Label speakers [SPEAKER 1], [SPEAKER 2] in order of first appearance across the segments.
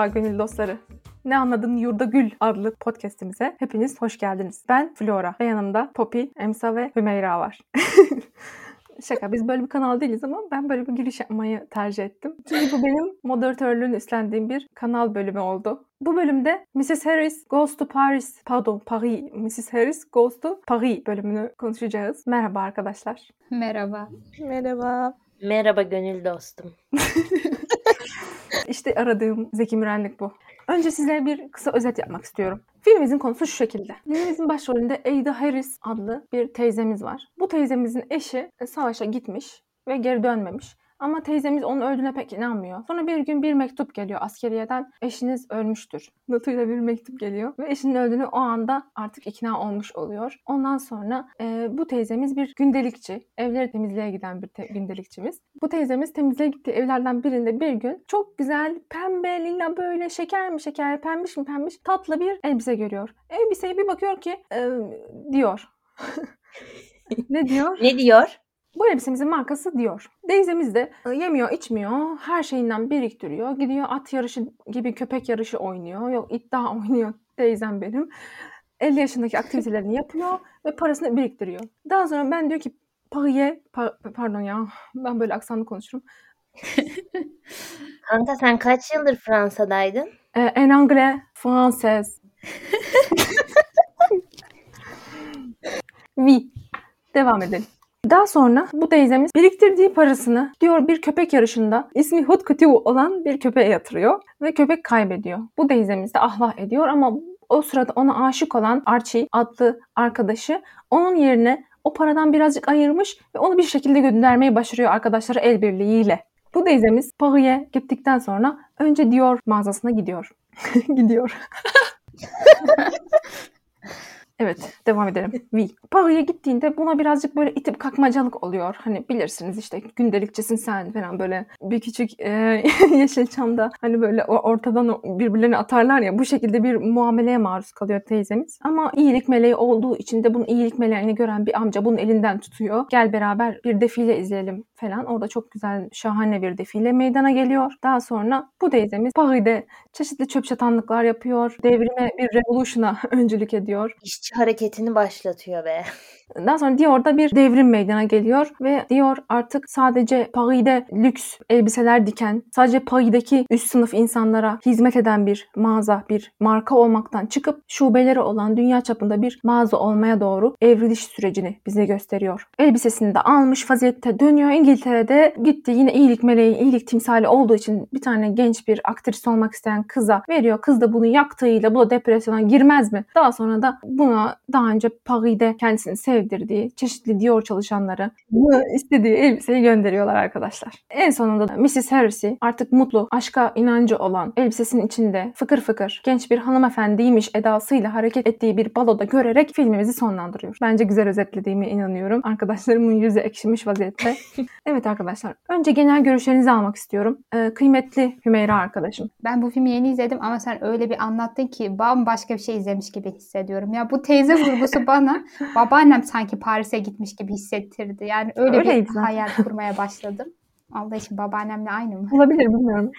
[SPEAKER 1] Merhaba gönül dostları. Ne Anladın Yurda Gül adlı podcastimize hepiniz hoş geldiniz. Ben Flora ve yanımda Poppy, Emsa ve Hümeyra var. Şaka biz böyle bir kanal değiliz ama ben böyle bir giriş yapmayı tercih ettim. Çünkü bu benim moderatörlüğünü üstlendiğim bir kanal bölümü oldu. Bu bölümde Mrs. Harris Goes to Paris, pardon Paris, Mrs. Harris Goes to Paris bölümünü konuşacağız. Merhaba arkadaşlar.
[SPEAKER 2] Merhaba.
[SPEAKER 3] Merhaba.
[SPEAKER 4] Merhaba gönül dostum.
[SPEAKER 1] İşte aradığım Zeki Mürenlik bu. Önce size bir kısa özet yapmak istiyorum. Filmimizin konusu şu şekilde. Filmimizin başrolünde Ada Harris adlı bir teyzemiz var. Bu teyzemizin eşi savaşa gitmiş ve geri dönmemiş. Ama teyzemiz onun öldüğüne pek inanmıyor. Sonra bir gün bir mektup geliyor askeriyeden. Eşiniz ölmüştür. Notuyla bir mektup geliyor. Ve eşinin öldüğünü o anda artık ikna olmuş oluyor. Ondan sonra e, bu teyzemiz bir gündelikçi. Evleri temizliğe giden bir te- gündelikçimiz. Bu teyzemiz temizliğe gittiği evlerden birinde bir gün çok güzel pembe lila böyle şeker mi şeker pembiş mi pembiş tatlı bir elbise görüyor. Elbiseye bir bakıyor ki e, diyor. ne diyor?
[SPEAKER 4] Ne diyor?
[SPEAKER 1] Bu elbisemizin markası diyor. Teyzemiz de e, yemiyor, içmiyor, her şeyinden biriktiriyor. Gidiyor at yarışı gibi köpek yarışı oynuyor. Yok iddia oynuyor teyzem benim. 50 yaşındaki aktivitelerini yapıyor ve parasını biriktiriyor. Daha sonra ben diyor ki Paris'e, pa- pardon ya ben böyle aksanlı konuşurum.
[SPEAKER 4] Kanka sen kaç yıldır Fransa'daydın?
[SPEAKER 1] E, en anglais, française. oui. Devam edelim. Daha sonra bu teyzemiz biriktirdiği parasını diyor bir köpek yarışında ismi Couture olan bir köpeğe yatırıyor ve köpek kaybediyor. Bu teyzemiz de ahvah ediyor ama o sırada ona aşık olan Archie adlı arkadaşı onun yerine o paradan birazcık ayırmış ve onu bir şekilde göndermeyi başarıyor arkadaşları el birliğiyle. Bu teyzemiz Paris'e gittikten sonra önce Dior mağazasına gidiyor. gidiyor. Evet, devam edelim. Oui. Paris'e gittiğinde buna birazcık böyle itip kakmacalık oluyor. Hani bilirsiniz işte gündelikçisin sen falan böyle bir küçük e, Yeşilçam'da hani böyle ortadan birbirlerini atarlar ya bu şekilde bir muameleye maruz kalıyor teyzemiz. Ama iyilik meleği olduğu için de bunun iyilik meleğini gören bir amca bunun elinden tutuyor. Gel beraber bir defile izleyelim falan. Orada çok güzel şahane bir defile meydana geliyor. Daha sonra bu teyzemiz Paris'de çeşitli çöp çatanlıklar yapıyor. Devrime bir revolution'a öncülük ediyor.
[SPEAKER 4] İşçi hareketini başlatıyor be.
[SPEAKER 1] Daha sonra Dior'da bir devrim meydana geliyor ve Dior artık sadece Paris'de lüks elbiseler diken, sadece Paris'deki üst sınıf insanlara hizmet eden bir mağaza, bir marka olmaktan çıkıp şubeleri olan dünya çapında bir mağaza olmaya doğru evriliş sürecini bize gösteriyor. Elbisesini de almış vaziyette dönüyor İngiltere'de gitti yine iyilik meleği, iyilik timsali olduğu için bir tane genç bir aktris olmak isteyen kıza veriyor. Kız da bunu yaktığıyla bu da depresyona girmez mi? Daha sonra da buna daha önce Paris'de kendisini sevdirdiği çeşitli Dior çalışanları istediği elbiseyi gönderiyorlar arkadaşlar. En sonunda da Mrs. Harris'i artık mutlu, aşka inancı olan elbisesinin içinde fıkır fıkır genç bir hanımefendiymiş edasıyla hareket ettiği bir baloda görerek filmimizi sonlandırıyor. Bence güzel özetlediğime inanıyorum. Arkadaşlarımın yüzü ekşimiş vaziyette. evet arkadaşlar. Önce genel görüşlerinizi almak istiyorum. Ee, kıymetli Hümeyra arkadaşım.
[SPEAKER 2] Ben bu filmi yeni izledim ama sen öyle bir anlattın ki bambaşka bir şey izlemiş gibi hissediyorum. Ya bu teyze vurgusu bana babaannem sanki Paris'e gitmiş gibi hissettirdi. Yani öyle
[SPEAKER 1] Öyleydi
[SPEAKER 2] bir
[SPEAKER 1] zaten.
[SPEAKER 2] hayal kurmaya başladım. Allah için babaannemle aynı mı?
[SPEAKER 1] Olabilir bilmiyorum.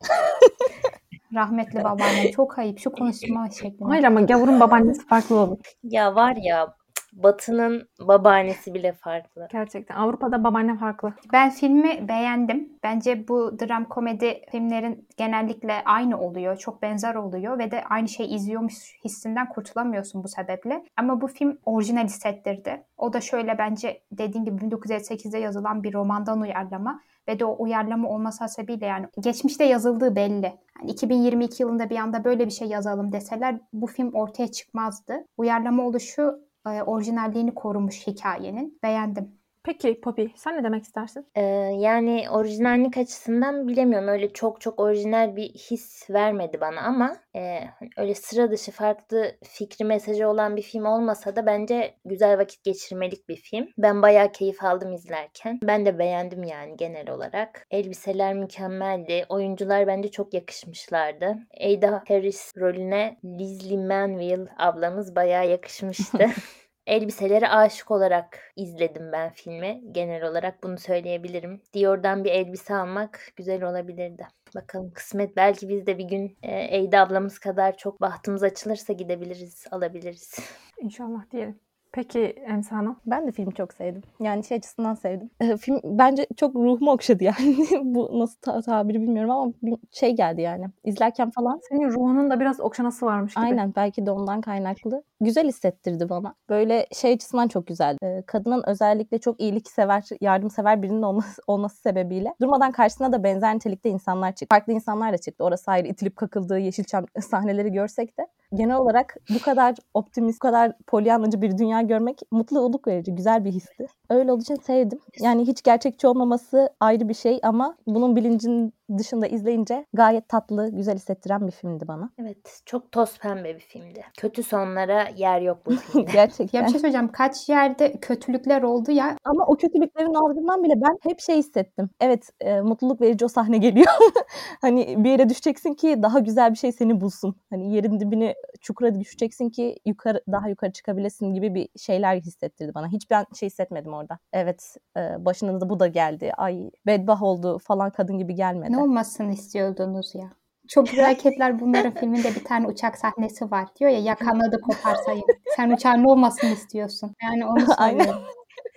[SPEAKER 2] Rahmetli babaannem çok ayıp şu konuşma şekli.
[SPEAKER 1] Hayır ama gavurun babaannesi farklı olur.
[SPEAKER 4] Ya var ya Batı'nın babaannesi bile farklı.
[SPEAKER 1] Gerçekten. Avrupa'da babaanne farklı.
[SPEAKER 2] Ben filmi beğendim. Bence bu dram komedi filmlerin genellikle aynı oluyor. Çok benzer oluyor ve de aynı şeyi izliyormuş hissinden kurtulamıyorsun bu sebeple. Ama bu film orijinal hissettirdi. O da şöyle bence dediğim gibi 1958'de yazılan bir romandan uyarlama ve de o uyarlama olması hasebiyle yani geçmişte yazıldığı belli. Yani 2022 yılında bir anda böyle bir şey yazalım deseler bu film ortaya çıkmazdı. Uyarlama oluşu orijinalliğini korumuş hikayenin. Beğendim.
[SPEAKER 1] Peki Poppy sen ne demek istersin?
[SPEAKER 4] Ee, yani orijinallik açısından bilemiyorum. Öyle çok çok orijinal bir his vermedi bana ama e, öyle sıra dışı farklı fikri mesajı olan bir film olmasa da bence güzel vakit geçirmelik bir film. Ben bayağı keyif aldım izlerken. Ben de beğendim yani genel olarak. Elbiseler mükemmeldi. Oyuncular bence çok yakışmışlardı. Ada Harris rolüne Leslie Manville ablamız bayağı yakışmıştı. Elbiselere aşık olarak izledim ben filmi. Genel olarak bunu söyleyebilirim. Dior'dan bir elbise almak güzel olabilirdi. Bakalım kısmet belki biz de bir gün e, Eyda ablamız kadar çok bahtımız açılırsa gidebiliriz, alabiliriz.
[SPEAKER 1] İnşallah diyelim. Peki Emsa Hanım?
[SPEAKER 3] Ben de filmi çok sevdim. Yani şey açısından sevdim. Ee, film bence çok ruhumu okşadı yani. Bu nasıl ta- tabiri bilmiyorum ama bir şey geldi yani. İzlerken falan
[SPEAKER 1] Senin ruhunun da biraz okşanası varmış gibi.
[SPEAKER 3] aynen belki de ondan kaynaklı. Güzel hissettirdi bana. Böyle şey açısından çok güzel. Ee, kadının özellikle çok iyiliksever, yardımsever birinin olması, olması sebebiyle durmadan karşısına da benzer nitelikte insanlar çıktı. Farklı insanlar da çıktı. Orası ayrı itilip kakıldığı Yeşilçam sahneleri görsek de genel olarak bu kadar optimist, bu kadar polyanlıcı bir dünya görmek mutluluk verici, güzel bir histi. Öyle olduğu için sevdim. Yani hiç gerçekçi olmaması ayrı bir şey ama bunun bilincin dışında izleyince gayet tatlı, güzel hissettiren bir filmdi bana.
[SPEAKER 4] Evet, çok toz pembe bir filmdi. Kötü sonlara yer yok bu filmde.
[SPEAKER 3] Gerçekten.
[SPEAKER 2] Ya bir şey söyleyeceğim. Kaç yerde kötülükler oldu ya.
[SPEAKER 3] Ama o kötülüklerin ardından bile ben hep şey hissettim. Evet, e, mutluluk verici o sahne geliyor. hani bir yere düşeceksin ki daha güzel bir şey seni bulsun. Hani yerin dibine çukura düşeceksin ki yukarı daha yukarı çıkabilesin gibi bir şeyler hissettirdi bana. Hiç ben şey hissetmedim orada. Evet, e, başına da bu da geldi. Ay bedbah oldu falan kadın gibi gelmedi.
[SPEAKER 2] Ne olmasını istiyordunuz ya? Çok güzel hareketler bunların filminde bir tane uçak sahnesi var. Diyor ya ya kanadı koparsayım. Sen uçağın ne olmasını istiyorsun? Yani onu söylüyorum.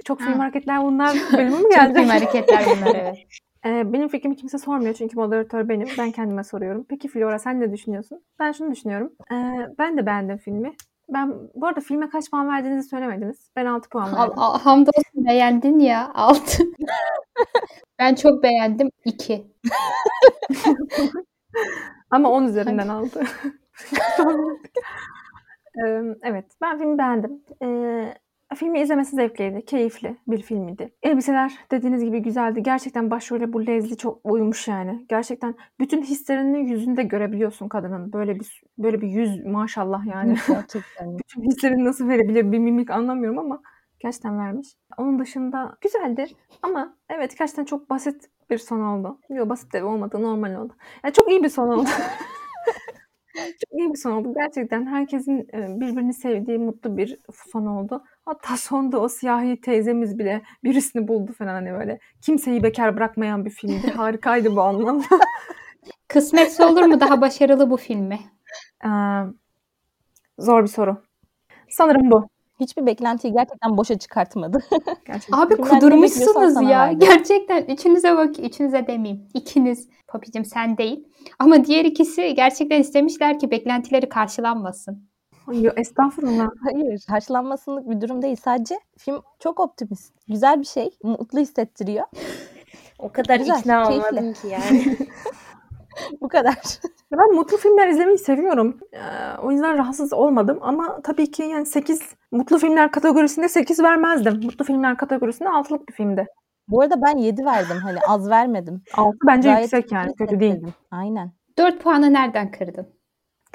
[SPEAKER 1] Çok film hareketler bunlar bölümü mü
[SPEAKER 2] Çok
[SPEAKER 1] geldi?
[SPEAKER 2] film hareketler bunlar evet.
[SPEAKER 1] Ee, benim fikrimi kimse sormuyor çünkü moderatör benim. Ben kendime soruyorum. Peki Flora sen ne düşünüyorsun? Ben şunu düşünüyorum. Ee, ben de beğendim filmi. Ben bu arada filme kaç puan verdiğinizi söylemediniz. Ben 6 puan verdim.
[SPEAKER 2] al, hamdolsun beğendin ya. Altı. ben çok beğendim. İki.
[SPEAKER 1] Ama 10 üzerinden aldı. Evet ben filmi beğendim. Ee, filmi izlemesi zevkliydi, keyifli bir filmdi. Elbiseler dediğiniz gibi güzeldi. Gerçekten başrole bu Leslie çok uymuş yani. Gerçekten bütün hislerini yüzünde görebiliyorsun kadının. Böyle bir böyle bir yüz maşallah yani.
[SPEAKER 3] Gerçekten.
[SPEAKER 1] bütün hislerini nasıl verebilir bir mimik anlamıyorum ama gerçekten vermiş. Onun dışında güzeldi ama evet gerçekten çok basit bir son oldu. Yok basit de olmadı normal oldu. Yani çok iyi bir son oldu. çok iyi bir son oldu. Gerçekten herkesin e, birbirini sevdiği mutlu bir son oldu. Hatta sonda o siyahi teyzemiz bile birisini buldu falan hani böyle. Kimseyi bekar bırakmayan bir filmdi. Harikaydı bu anlamda.
[SPEAKER 2] Kısmetse olur mu daha başarılı bu filmi?
[SPEAKER 1] Ee, zor bir soru. Sanırım bu.
[SPEAKER 3] Hiçbir beklentiyi gerçekten boşa çıkartmadı.
[SPEAKER 1] Gerçekten.
[SPEAKER 2] Abi
[SPEAKER 3] Filmden ne
[SPEAKER 2] kudurmuşsunuz ya.
[SPEAKER 3] verdi.
[SPEAKER 2] Gerçekten üçünüze bak, üçünüze demeyeyim. İkiniz. Papicim sen değil. Ama diğer ikisi gerçekten istemişler ki beklentileri karşılanmasın.
[SPEAKER 1] Yo, estağfurullah.
[SPEAKER 3] Hayır, karşılanmasınlık bir durum değil. Sadece film çok optimist. Güzel bir şey. Mutlu hissettiriyor.
[SPEAKER 4] o kadar
[SPEAKER 3] Güzel,
[SPEAKER 4] ikna
[SPEAKER 3] keyifli.
[SPEAKER 4] olmadım ki yani.
[SPEAKER 3] Bu kadar.
[SPEAKER 1] Ben mutlu filmler izlemeyi seviyorum. Ee, o yüzden rahatsız olmadım ama tabii ki yani 8 mutlu filmler kategorisinde 8 vermezdim. Mutlu filmler kategorisinde 6'lık bir filmdi.
[SPEAKER 3] Bu arada ben 7 verdim. Hani az vermedim.
[SPEAKER 1] 6 bence
[SPEAKER 3] Gayet
[SPEAKER 1] yüksek yani kötü değil.
[SPEAKER 3] Aynen.
[SPEAKER 2] Dört puanı nereden kırdın?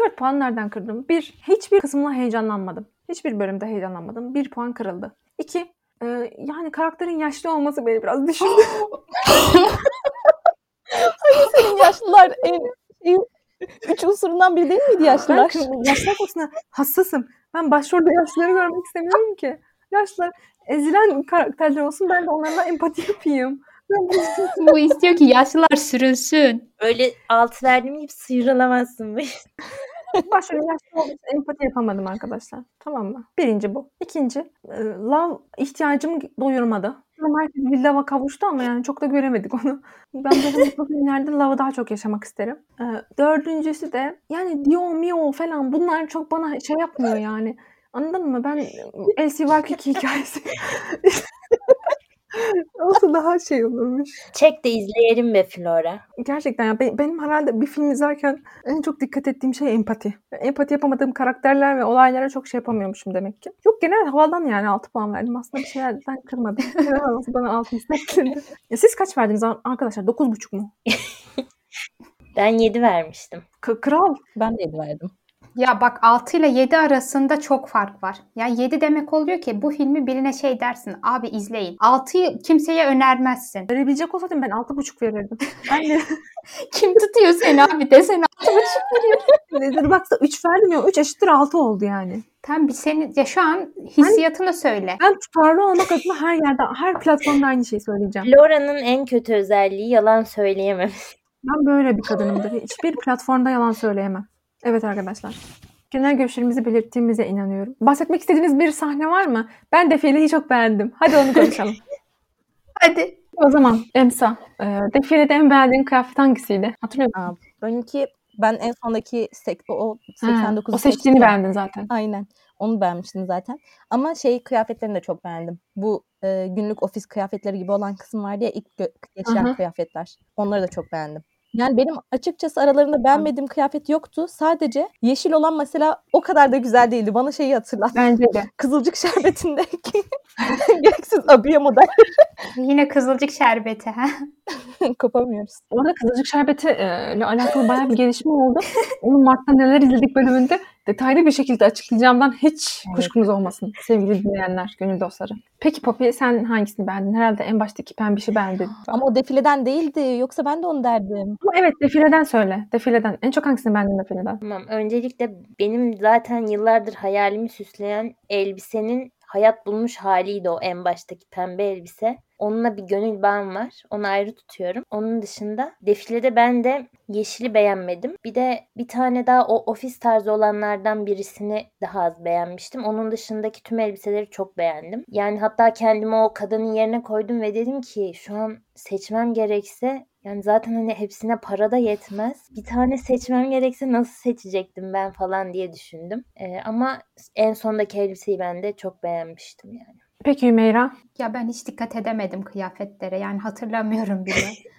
[SPEAKER 1] 4 puan nereden kırdım? 1. Hiçbir kısımla heyecanlanmadım. Hiçbir bölümde heyecanlanmadım. 1 puan kırıldı. 2. yani karakterin yaşlı olması beni biraz düşündü.
[SPEAKER 3] Senin yaşlılar en, en- üç unsurundan biri değil miydi
[SPEAKER 1] ben
[SPEAKER 3] yaşlılar?
[SPEAKER 1] kı- yaşlılar konusunda hassasım. Ben başrolde yaşlıları görmek istemiyorum ki. Yaşlılar ezilen karakterler olsun ben de onlarla empati yapayım. Ben bu
[SPEAKER 2] Bu istiyor ki yaşlılar sürünsün.
[SPEAKER 4] Öyle altı verdiğim gibi sıyrılamazsın.
[SPEAKER 1] Başrolün yaşlı olduğu için empati yapamadım arkadaşlar. Tamam mı? Birinci bu. İkinci, e, love ihtiyacımı doyurmadı. Ama herkes bir lava kavuştu ama yani çok da göremedik onu. Ben mutlu filmlerde love'ı daha çok yaşamak isterim. E, dördüncüsü de yani Dio Mio falan bunlar çok bana şey yapmıyor yani. Anladın mı? Ben Elsie Varkik hikayesi olsa daha şey olurmuş.
[SPEAKER 4] Çek de izleyelim be Flora.
[SPEAKER 1] Gerçekten ya be- benim herhalde bir film izlerken en çok dikkat ettiğim şey empati. Empati yapamadığım karakterler ve olaylara çok şey yapamıyormuşum demek ki. Yok genel havadan yani 6 puan verdim. Aslında bir şeylerden kırmadım. Bana 6 hissettirdi. Ya siz kaç verdiniz ar- arkadaşlar? 9,5 mu?
[SPEAKER 4] Ben 7 vermiştim.
[SPEAKER 1] K- kral.
[SPEAKER 3] Ben de 7 verdim.
[SPEAKER 2] Ya bak 6 ile 7 arasında çok fark var. Ya 7 demek oluyor ki bu filmi birine şey dersin. Abi izleyin. 6'yı kimseye önermezsin.
[SPEAKER 1] Verebilecek olsaydım ben 6,5 verirdim. Ben de
[SPEAKER 2] Kim tutuyor seni abi desene 6,5.
[SPEAKER 1] Dur baksa 3 verdim ya 3 eşittir 6 oldu yani.
[SPEAKER 2] Tam bir senin ya şu an hissiyatını söyle.
[SPEAKER 1] Ben tutarlı olmak adına her yerde her platformda aynı şeyi söyleyeceğim.
[SPEAKER 4] Flora'nın en kötü özelliği yalan söyleyememesi.
[SPEAKER 1] Ben böyle bir kadınımdır. Hiçbir platformda yalan söyleyemem. Evet arkadaşlar. Genel görüşlerimizi belirttiğimize inanıyorum. Bahsetmek istediğiniz bir sahne var mı? Ben defileyi çok beğendim. Hadi onu konuşalım.
[SPEAKER 2] Hadi.
[SPEAKER 1] o zaman Emsa, e, defilede en beğendiğin kıyafet hangisiydi? Hatırlıyor musun?
[SPEAKER 3] Aa, benimki ben en sondaki sek, o
[SPEAKER 1] Ha,
[SPEAKER 3] 89
[SPEAKER 1] o seçtiğini beğendin zaten.
[SPEAKER 3] Aynen. Onu beğenmiştim zaten. Ama şey kıyafetlerini de çok beğendim. Bu e, günlük ofis kıyafetleri gibi olan kısım vardı ya ilk
[SPEAKER 1] hı.
[SPEAKER 3] kıyafetler. Onları da çok beğendim. Yani benim açıkçası aralarında beğenmediğim kıyafet yoktu. Sadece yeşil olan mesela o kadar da güzel değildi. Bana şeyi hatırlattı.
[SPEAKER 1] Bence de.
[SPEAKER 3] Kızılcık şerbetindeki gereksiz abiye model
[SPEAKER 2] Yine kızılcık şerbeti. Ha?
[SPEAKER 3] kopamıyoruz.
[SPEAKER 1] Orada Kızılcık Şerbeti ile alakalı bayağı bir gelişme oldu. Onu Mart'ta neler izledik bölümünde detaylı bir şekilde açıklayacağımdan hiç
[SPEAKER 3] Evet.
[SPEAKER 1] kuşkunuz olmasın sevgili dinleyenler, gönül dostları. Peki Poppy sen hangisini beğendin? Herhalde en baştaki pembişi beğendin.
[SPEAKER 3] Ama o defileden değildi. Yoksa ben de onu derdim.
[SPEAKER 1] Ama evet defileden söyle. Defileden. En çok hangisini beğendin defileden?
[SPEAKER 4] Tamam. Öncelikle benim zaten yıllardır hayalimi süsleyen elbisenin hayat bulmuş haliydi o en baştaki pembe elbise. Onunla bir gönül bağım var. Onu ayrı tutuyorum. Onun dışında defilede ben de yeşili beğenmedim. Bir de bir tane daha o ofis tarzı olanlardan birisini daha az beğenmiştim. Onun dışındaki tüm elbiseleri çok beğendim. Yani hatta kendimi o kadının yerine koydum ve dedim ki şu an seçmem gerekse yani zaten hani hepsine para da yetmez. Bir tane seçmem gerekse nasıl seçecektim ben falan diye düşündüm. Ee, ama en sondaki elbiseyi ben de çok beğenmiştim yani.
[SPEAKER 1] Peki Hümeyra?
[SPEAKER 2] Ya ben hiç dikkat edemedim kıyafetlere. Yani hatırlamıyorum bile.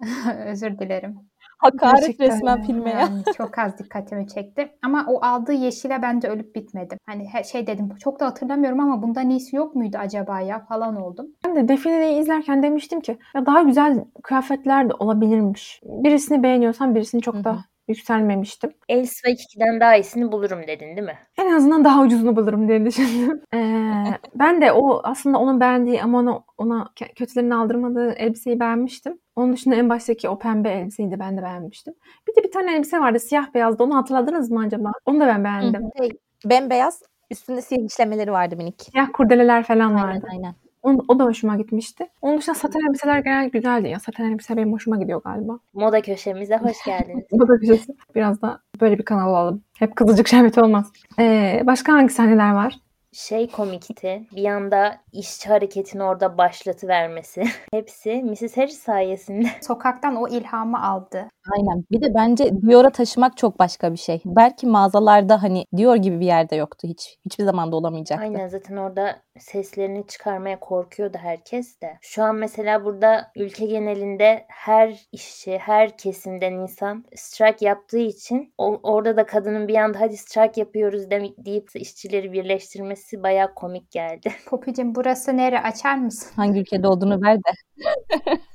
[SPEAKER 2] Özür dilerim.
[SPEAKER 3] Hakaret
[SPEAKER 1] Gerçekten
[SPEAKER 3] resmen
[SPEAKER 1] ya.
[SPEAKER 3] filme ya.
[SPEAKER 2] Yani çok az dikkatimi çekti. Ama o aldığı yeşile bence ölüp bitmedim. Hani şey dedim çok da hatırlamıyorum ama bundan iyisi yok muydu acaba ya falan oldum.
[SPEAKER 1] Ben de defileyi izlerken demiştim ki ya daha güzel kıyafetler de olabilirmiş. Birisini beğeniyorsan birisini çok
[SPEAKER 3] hı.
[SPEAKER 1] da yükselmemiştim.
[SPEAKER 4] El Spike 2'den daha iyisini bulurum dedin değil mi?
[SPEAKER 1] En azından daha ucuzunu bulurum diye düşündüm. Ee, ben de o aslında onun beğendiği ama ona, ona kö- kötülerini aldırmadığı elbiseyi beğenmiştim. Onun dışında en baştaki o pembe elbiseyi de ben de beğenmiştim. Bir de bir tane elbise vardı siyah beyazdı. Onu hatırladınız mı acaba? Onu da ben beğendim.
[SPEAKER 3] Şey, bembeyaz üstünde siyah işlemeleri vardı minik.
[SPEAKER 1] Siyah kurdeleler falan
[SPEAKER 3] Aynen
[SPEAKER 1] vardı.
[SPEAKER 3] aynen.
[SPEAKER 1] O, o da hoşuma gitmişti. Onun dışında saten elbiseler genel güzeldi ya. Saten elbise benim hoşuma gidiyor galiba.
[SPEAKER 4] Moda köşemize hoş geldiniz.
[SPEAKER 1] Bu da güzel. Biraz da böyle bir kanal olalım. Hep kızılcık şerbeti olmaz. Ee, başka hangi sahneler var?
[SPEAKER 4] Şey komikti. Bir anda işçi hareketini orada başlatıvermesi. Hepsi Mrs. Harris sayesinde.
[SPEAKER 2] Sokaktan o ilhamı aldı.
[SPEAKER 3] Aynen. Bir de bence Dior'a taşımak çok başka bir şey. Belki mağazalarda hani Dior gibi bir yerde yoktu hiç. Hiçbir zaman da olamayacaktı.
[SPEAKER 4] Aynen zaten orada seslerini çıkarmaya korkuyordu herkes de. Şu an mesela burada ülke genelinde her işçi, her kesimden insan strike yaptığı için o- orada da kadının bir anda hadi strike yapıyoruz dem- deyip işçileri birleştirmesi bayağı komik geldi.
[SPEAKER 2] Popicim burası nere açar mısın?
[SPEAKER 3] Hangi ülkede olduğunu ver de.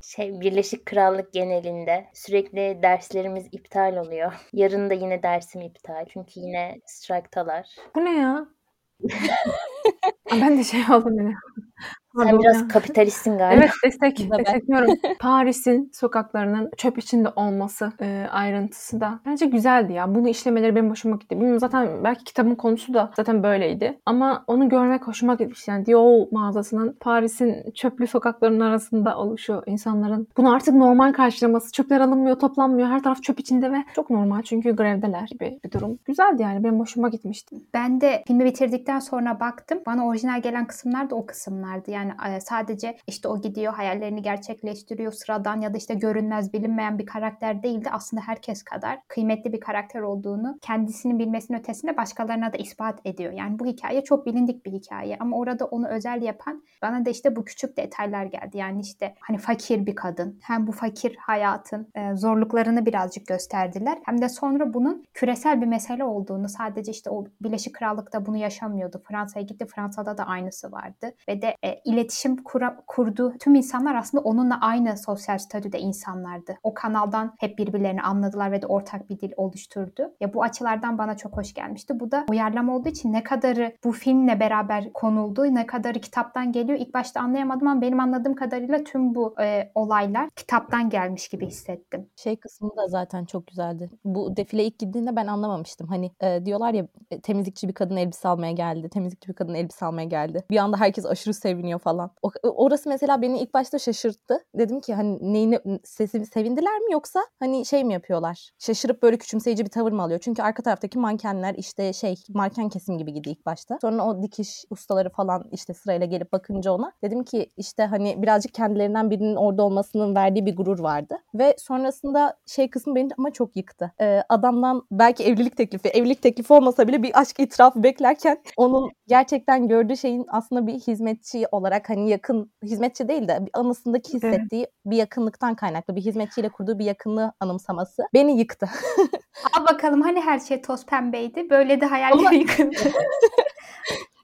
[SPEAKER 4] Şey Birleşik Krallık genelinde sürekli derslerimiz iptal oluyor. Yarın da yine dersim iptal. Çünkü yine strike'talar.
[SPEAKER 1] Bu ne ya? ben de şey oldum yine.
[SPEAKER 4] Sen
[SPEAKER 1] Pardon
[SPEAKER 4] biraz kapitalistsin galiba.
[SPEAKER 1] Evet destek, destekliyorum. Paris'in sokaklarının çöp içinde olması e, ayrıntısı da bence güzeldi ya. Bunu işlemeleri benim hoşuma gitti. Bilmiyorum zaten belki kitabın konusu da zaten böyleydi. Ama onu görmek hoşuma gitmiş. Yani Dior mağazasının Paris'in çöplü sokaklarının arasında oluşu insanların bunu artık normal karşılaması. Çöpler alınmıyor, toplanmıyor. Her taraf çöp içinde ve çok normal çünkü grevdeler gibi bir durum. Güzeldi yani. Benim hoşuma gitmişti.
[SPEAKER 2] Ben de filmi bitirdikten sonra baktım. Bana orijinal gelen kısımlar da o kısımlardı. Yani e, sadece işte o gidiyor hayallerini gerçekleştiriyor. Sıradan ya da işte görünmez bilinmeyen bir karakter değildi. Aslında herkes kadar kıymetli bir karakter olduğunu kendisinin bilmesinin ötesinde başkalarına da ispat ediyor. Yani bu hikaye çok bilindik bir hikaye ama orada onu özel yapan bana da işte bu küçük detaylar geldi. Yani işte hani fakir bir kadın hem bu fakir hayatın zorluklarını birazcık gösterdiler. Hem de sonra bunun küresel bir mesele olduğunu sadece işte o Birleşik Krallık'ta bunu yaşamıyordu. Fransa'ya gitti. Fransa'da da aynısı vardı. Ve de iletişim kura, kurduğu tüm insanlar aslında onunla aynı sosyal statüde insanlardı. O kanaldan hep birbirlerini anladılar ve de ortak bir dil oluşturdu. Ya bu açılardan bana çok hoş gelmişti. Bu da uyarlama olduğu için ne kadarı bu filmle beraber konuldu, ne kadarı kitaptan geliyor. İlk başta anlayamadım ama benim anladığım kadarıyla tüm bu e, olaylar kitaptan gelmiş gibi hissettim.
[SPEAKER 3] Şey kısmı da zaten çok güzeldi. Bu defile ilk gittiğinde ben anlamamıştım. Hani e, diyorlar ya e, temizlikçi bir kadın elbise almaya geldi. Temizlikçi bir kadın elbise almaya geldi. Bir anda herkes aşırı seviniyor falan. O, orası mesela beni ilk başta şaşırttı. Dedim ki hani neyini sesi sevindiler mi yoksa hani şey mi yapıyorlar? Şaşırıp böyle küçümseyici bir tavır mı alıyor? Çünkü arka taraftaki mankenler işte şey manken kesim gibi gidiyor ilk başta. Sonra o dikiş ustaları falan işte sırayla gelip bakınca ona dedim ki işte hani birazcık kendilerinden birinin orada olmasının verdiği bir gurur vardı. Ve sonrasında şey kısmı beni ama çok yıktı. Ee, adamdan belki evlilik teklifi, evlilik teklifi olmasa bile bir aşk itirafı beklerken onun gerçekten gördüğü şeyin aslında bir hizmetçi olarak hani yakın hizmetçi değil de anısındaki hissettiği bir yakınlıktan kaynaklı bir hizmetçiyle kurduğu bir yakınlığı anımsaması beni yıktı.
[SPEAKER 2] Al bakalım hani her şey toz pembeydi. Böyle de hayalleri yıkıldı.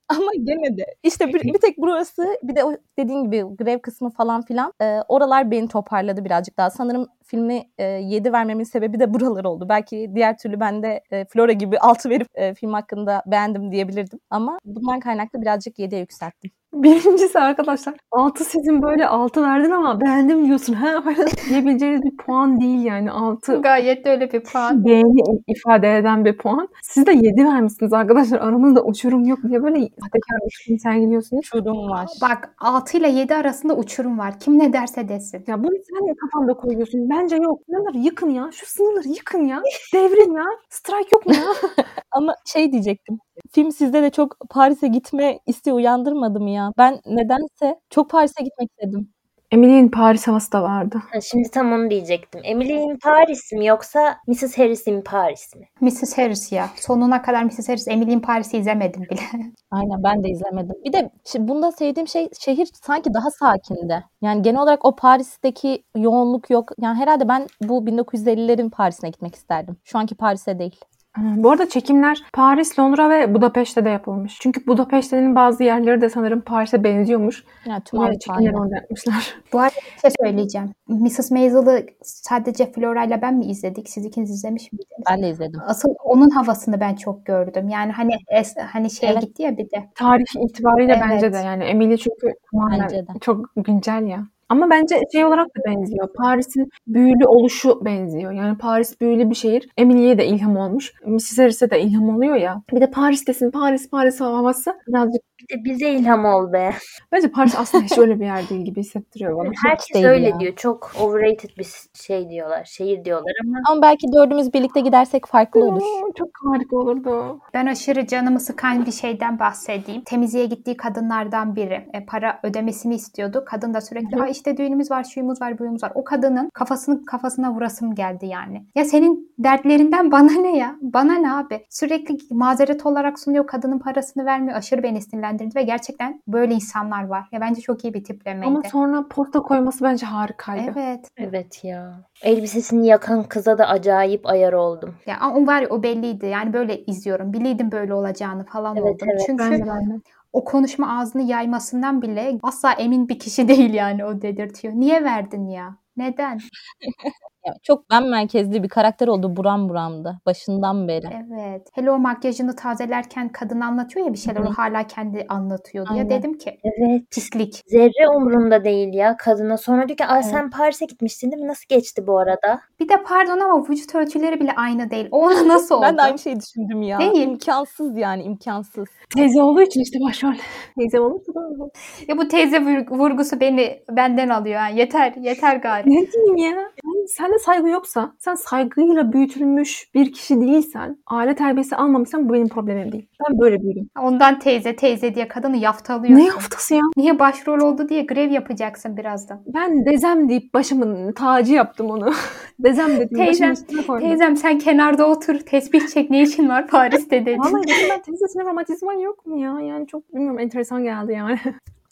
[SPEAKER 3] Ama gene de işte bir, bir tek burası bir de o dediğin gibi grev kısmı falan filan e, oralar beni toparladı birazcık daha. Sanırım filmi e, 7 vermemin sebebi de buralar oldu. Belki diğer türlü ben de e, Flora gibi 6 verip e, film hakkında beğendim diyebilirdim. Ama bundan kaynaklı birazcık 7'ye yükselttim.
[SPEAKER 1] Birincisi arkadaşlar 6 sizin böyle 6 verdin ama beğendim diyorsun. Ha falan diyebileceğiniz bir puan değil yani 6.
[SPEAKER 2] Gayet de öyle bir puan.
[SPEAKER 1] Beğeni ifade eden bir puan. Siz de 7 vermişsiniz arkadaşlar. Aramızda uçurum yok diye böyle sahtekar uçurum sergiliyorsunuz.
[SPEAKER 3] Uçurum var.
[SPEAKER 2] Bak 6 ile 7 arasında uçurum var. Kim ne derse desin.
[SPEAKER 1] Ya bunu sen de kafanda koyuyorsun. Bence yok. Sınırları yıkın ya. Şu sınırları yıkın ya. Devrin ya. Strike yok mu ya?
[SPEAKER 3] Ama şey diyecektim. Film sizde de çok Paris'e gitme isteği uyandırmadı mı ya? Ben nedense çok Paris'e gitmek istedim.
[SPEAKER 1] Emily'nin Paris havası da vardı.
[SPEAKER 4] Ha, şimdi tam onu diyecektim. Emily in Paris mi yoksa Mrs. Harris in Paris mi?
[SPEAKER 2] Mrs. Harris ya. Sonuna kadar Mrs. Harris. Emily in Paris'i izlemedim bile.
[SPEAKER 3] Aynen ben de izlemedim. Bir de bunda sevdiğim şey şehir sanki daha sakindi. Yani genel olarak o Paris'teki yoğunluk yok. Yani herhalde ben bu 1950'lerin Paris'ine gitmek isterdim. Şu anki Paris'e değil.
[SPEAKER 1] Ha, Bu arada çekimler Paris, Londra ve Budapeşte de yapılmış. Çünkü Budapeşte'nin bazı yerleri de sanırım Paris'e benziyormuş.
[SPEAKER 3] Yani tüm
[SPEAKER 1] Böyle
[SPEAKER 3] Avrupa
[SPEAKER 1] çekimleri
[SPEAKER 3] aynı.
[SPEAKER 1] orada yapmışlar.
[SPEAKER 2] Bu arada bir şey söyleyeceğim. Mrs. Maisel'ı sadece Flora ile ben mi izledik? Siz ikiniz izlemiş miydiniz?
[SPEAKER 3] Ben de izledim.
[SPEAKER 2] Asıl onun havasını ben çok gördüm. Yani hani es, hani şeye
[SPEAKER 3] Evet.
[SPEAKER 2] gitti ya bir de.
[SPEAKER 1] Tarih itibariyle
[SPEAKER 2] Evet.
[SPEAKER 1] bence de yani Emily çünkü tamamen
[SPEAKER 3] Bence de.
[SPEAKER 1] çok güncel ya. Ama bence şey olarak da benziyor. Paris'in büyülü oluşu benziyor. Yani Paris büyülü bir şehir. Emily'ye de ilham olmuş. Mrs. Harris'e de ilham oluyor ya. Bir de Paris'tesin. Paris, Paris havası birazcık
[SPEAKER 4] Bize ilham ol be.
[SPEAKER 1] Bence Paris aslında hiç öyle bir yer değil gibi hissettiriyor bana.
[SPEAKER 4] Herkes
[SPEAKER 3] değil
[SPEAKER 4] öyle
[SPEAKER 3] ya.
[SPEAKER 4] diyor. Çok overrated bir şey diyorlar. Şehir diyorlar ama
[SPEAKER 3] Ama belki dördümüz birlikte gidersek farklı olur.
[SPEAKER 1] Çok harika olurdu.
[SPEAKER 2] Ben aşırı canımı sıkan bir şeyden bahsedeyim. Temizliğe gittiği kadınlardan biri. E, para ödemesini istiyordu. Kadın da sürekli Ay işte düğünümüz var, şuyumuz var, buyumuz var. O kadının kafasını kafasına vurasım geldi yani. Ya senin dertlerinden bana ne ya? Bana ne abi? Sürekli mazeret olarak sunuyor. Kadının parasını vermiyor. Aşırı beni sinirlendirdi ve gerçekten böyle insanlar var. Ya bence çok iyi bir tiplemeydi.
[SPEAKER 1] Ama sonra posta koyması bence harikaydı.
[SPEAKER 2] Evet.
[SPEAKER 4] evet ya. Elbisesini yakan kıza da acayip ayar oldum.
[SPEAKER 2] Ya ama o var ya o belliydi. Yani böyle izliyorum. Biliydim böyle olacağını falan
[SPEAKER 4] Evet,
[SPEAKER 2] oldum.
[SPEAKER 4] evet.
[SPEAKER 2] Çünkü
[SPEAKER 1] Ben de ben de.
[SPEAKER 2] o konuşma ağzını yaymasından bile asla emin bir kişi değil yani o dedirtiyor. Niye verdin ya? Neden?
[SPEAKER 3] Ya çok ben merkezli bir karakter oldu. Buram buramdı. Başından beri.
[SPEAKER 2] Evet. Hele o makyajını tazelerken kadın anlatıyor ya bir şeyler.
[SPEAKER 3] Hı hı.
[SPEAKER 2] O hala kendi anlatıyor diye. Dedim ki
[SPEAKER 4] Evet.
[SPEAKER 2] pislik.
[SPEAKER 4] Zerre umurunda değil ya kadına. Sonra diyor ki Aa, sen Paris'e gitmiştin değil mi? Nasıl geçti bu arada?
[SPEAKER 2] Bir de pardon ama vücut ölçüleri bile aynı değil. O ona nasıl oldu?
[SPEAKER 3] Ben de aynı şeyi düşündüm ya.
[SPEAKER 2] Değil.
[SPEAKER 3] İmkansız yani imkansız.
[SPEAKER 1] Teyze olduğu için işte başrol. Teyze olursa da.
[SPEAKER 2] Ya bu teyze vur- vurgusu beni benden alıyor. Ha. Yeter, yeter gari.
[SPEAKER 1] Ne diyeyim ya? Sende saygı yoksa, sen saygıyla büyütülmüş bir kişi değilsen, aile terbiyesi almamışsan bu benim problemim değil. Ben böyle büyüdüm.
[SPEAKER 2] Ondan teyze teyze diye kadını yaftalıyorsun.
[SPEAKER 1] Ne haftası ya?
[SPEAKER 2] Niye başrol oldu diye grev yapacaksın birazdan.
[SPEAKER 1] Ben dezem deyip başımın tacı yaptım onu. dezem dedim
[SPEAKER 2] Teyzem. Teyzem sen kenarda otur tesbih çek ne işin var Paris'te dedi.
[SPEAKER 1] Vallahi dedim ben teyzesine romatizman yok mu ya? Yani çok bilmiyorum enteresan geldi yani.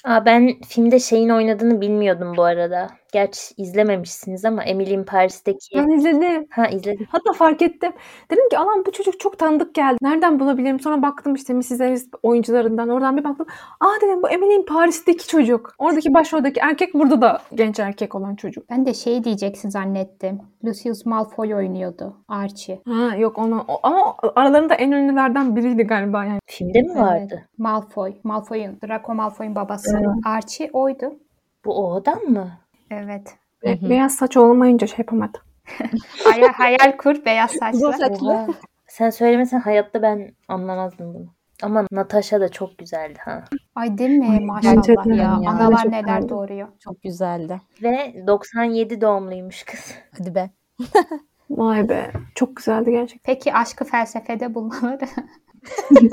[SPEAKER 4] Aa, ben filmde şeyin oynadığını bilmiyordum bu arada. Gerçi izlememişsiniz ama Emily in Paris'teki...
[SPEAKER 1] Ben izledim.
[SPEAKER 4] Ha izledim.
[SPEAKER 1] Hatta fark ettim. Dedim ki alan bu çocuk çok tanıdık geldi. Nereden bulabilirim? Sonra baktım işte Mrs. Harris oyuncularından. Oradan bir baktım. Aa dedim bu Emily in Paris'teki çocuk. Oradaki başroldeki erkek burada da genç erkek olan çocuk.
[SPEAKER 2] Ben de şey diyeceksin zannettim. Lucius Malfoy oynuyordu. Archie.
[SPEAKER 1] Ha yok onu o- ama aralarında en ünlülerden biriydi galiba yani.
[SPEAKER 4] Filmde mi vardı?
[SPEAKER 2] Malfoy. Malfoy'un, Draco Malfoy'un babası. Archie oydu.
[SPEAKER 4] Bu o adam mı?
[SPEAKER 2] Evet.
[SPEAKER 3] Hı hı.
[SPEAKER 1] Beyaz saç olmayınca şey yapamadım.
[SPEAKER 2] Hayal, hayal kur beyaz
[SPEAKER 3] Uzun
[SPEAKER 2] saçlı.
[SPEAKER 3] saçlı.
[SPEAKER 4] Oha. Sen söylemesen hayatta ben anlamazdım bunu. Ama Natasha da çok güzeldi ha.
[SPEAKER 2] Ay değil mi? Maşallah
[SPEAKER 1] gerçekten
[SPEAKER 2] ya.
[SPEAKER 3] ya.
[SPEAKER 2] Analar
[SPEAKER 1] Çok
[SPEAKER 2] neler
[SPEAKER 1] güzeldi.
[SPEAKER 2] doğuruyor.
[SPEAKER 3] Çok güzeldi.
[SPEAKER 4] Ve 97 doğumluymuş kız.
[SPEAKER 3] Hadi be.
[SPEAKER 1] Vay be. Çok güzeldi gerçekten.
[SPEAKER 2] Peki aşkı felsefede bulmaları?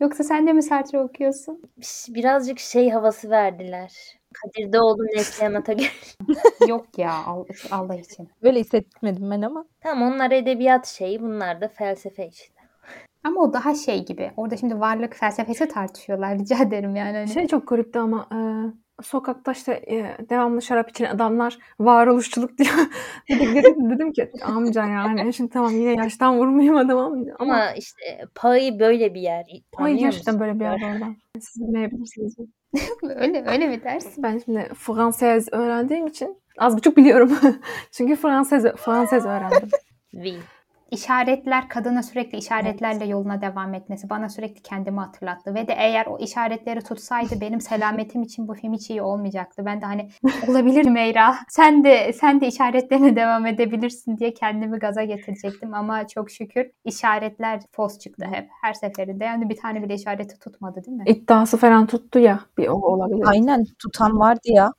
[SPEAKER 2] Yoksa sen de mi Sartre okuyorsun?
[SPEAKER 4] Birazcık şey havası verdiler. Kadir Doğulu Neslihan Atagül.
[SPEAKER 2] Yok ya Allah, için.
[SPEAKER 3] Öyle hissetmedim ben ama.
[SPEAKER 4] Tamam onlar edebiyat şeyi bunlar da felsefe işte.
[SPEAKER 2] Ama o daha şey gibi. Orada şimdi varlık felsefesi tartışıyorlar. Rica ederim yani. Hani.
[SPEAKER 1] Şey çok garipti ama e, sokakta işte e, devamlı şarap içen adamlar varoluşçuluk diyor. dedim, dedim ki amca yani şimdi tamam yine yaştan vurmayayım adama ama,
[SPEAKER 4] Ama işte Pağı böyle bir yer.
[SPEAKER 1] Ay
[SPEAKER 4] Anlıyor
[SPEAKER 1] gerçekten böyle bir yer orada. Siz bilmeyebilirsiniz.
[SPEAKER 2] öyle öyle mi dersin?
[SPEAKER 1] Ben şimdi Fransız öğrendiğim için az buçuk biliyorum. Çünkü Fransız Fransız öğrendim.
[SPEAKER 4] Oui.
[SPEAKER 2] İşaretler kadına sürekli işaretlerle yoluna devam etmesi bana sürekli kendimi hatırlattı ve de eğer o işaretleri tutsaydı benim selametim için bu film hiç iyi olmayacaktı. Ben de hani olabilir Meyra sen de sen de işaretlerine devam edebilirsin diye kendimi gaza getirecektim ama çok şükür işaretler fos çıktı hep her seferinde. Yani bir tane bile işareti tutmadı değil mi?
[SPEAKER 1] İddiası falan tuttu ya. Bir o olabilir.
[SPEAKER 3] Aynen tutan vardı ya.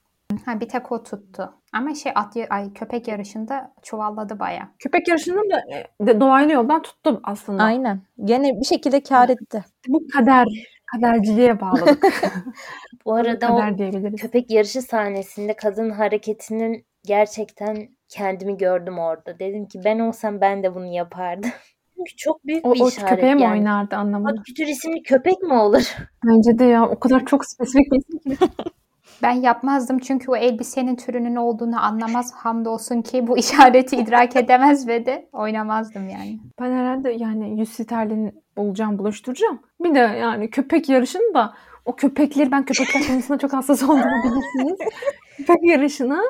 [SPEAKER 2] Ha bir tek o tuttu. Ama şey at ay köpek yarışında çuvalladı baya.
[SPEAKER 1] Köpek yarışını da e, de, dolaylı yoldan tuttum aslında.
[SPEAKER 3] Aynen. Gene bir şekilde kar etti.
[SPEAKER 1] Bu kader. Kaderciliğe bağladık.
[SPEAKER 4] Bu arada o
[SPEAKER 1] diyebiliriz.
[SPEAKER 4] köpek yarışı sahnesinde kadın hareketinin gerçekten kendimi gördüm orada. Dedim ki ben olsam ben de bunu yapardım. Çünkü çok büyük
[SPEAKER 1] O,
[SPEAKER 4] bir
[SPEAKER 1] o
[SPEAKER 4] işaret
[SPEAKER 1] köpeğe mi
[SPEAKER 4] yani.
[SPEAKER 1] oynardı anlamadım.
[SPEAKER 4] Bak kütür isimli köpek mi olur?
[SPEAKER 1] Bence de ya o kadar çok spesifik bir isim ki.
[SPEAKER 2] Ben yapmazdım çünkü o elbisenin türünün olduğunu anlamaz. Hamdolsun ki bu işareti idrak edemez ve de oynamazdım yani.
[SPEAKER 1] Ben herhalde yani 100 sterlin bulacağım, buluşturacağım. Bir de yani köpek yarışını da o köpekleri ben köpekler konusunda çok hassas olduğumu bilirsiniz. köpek yarışına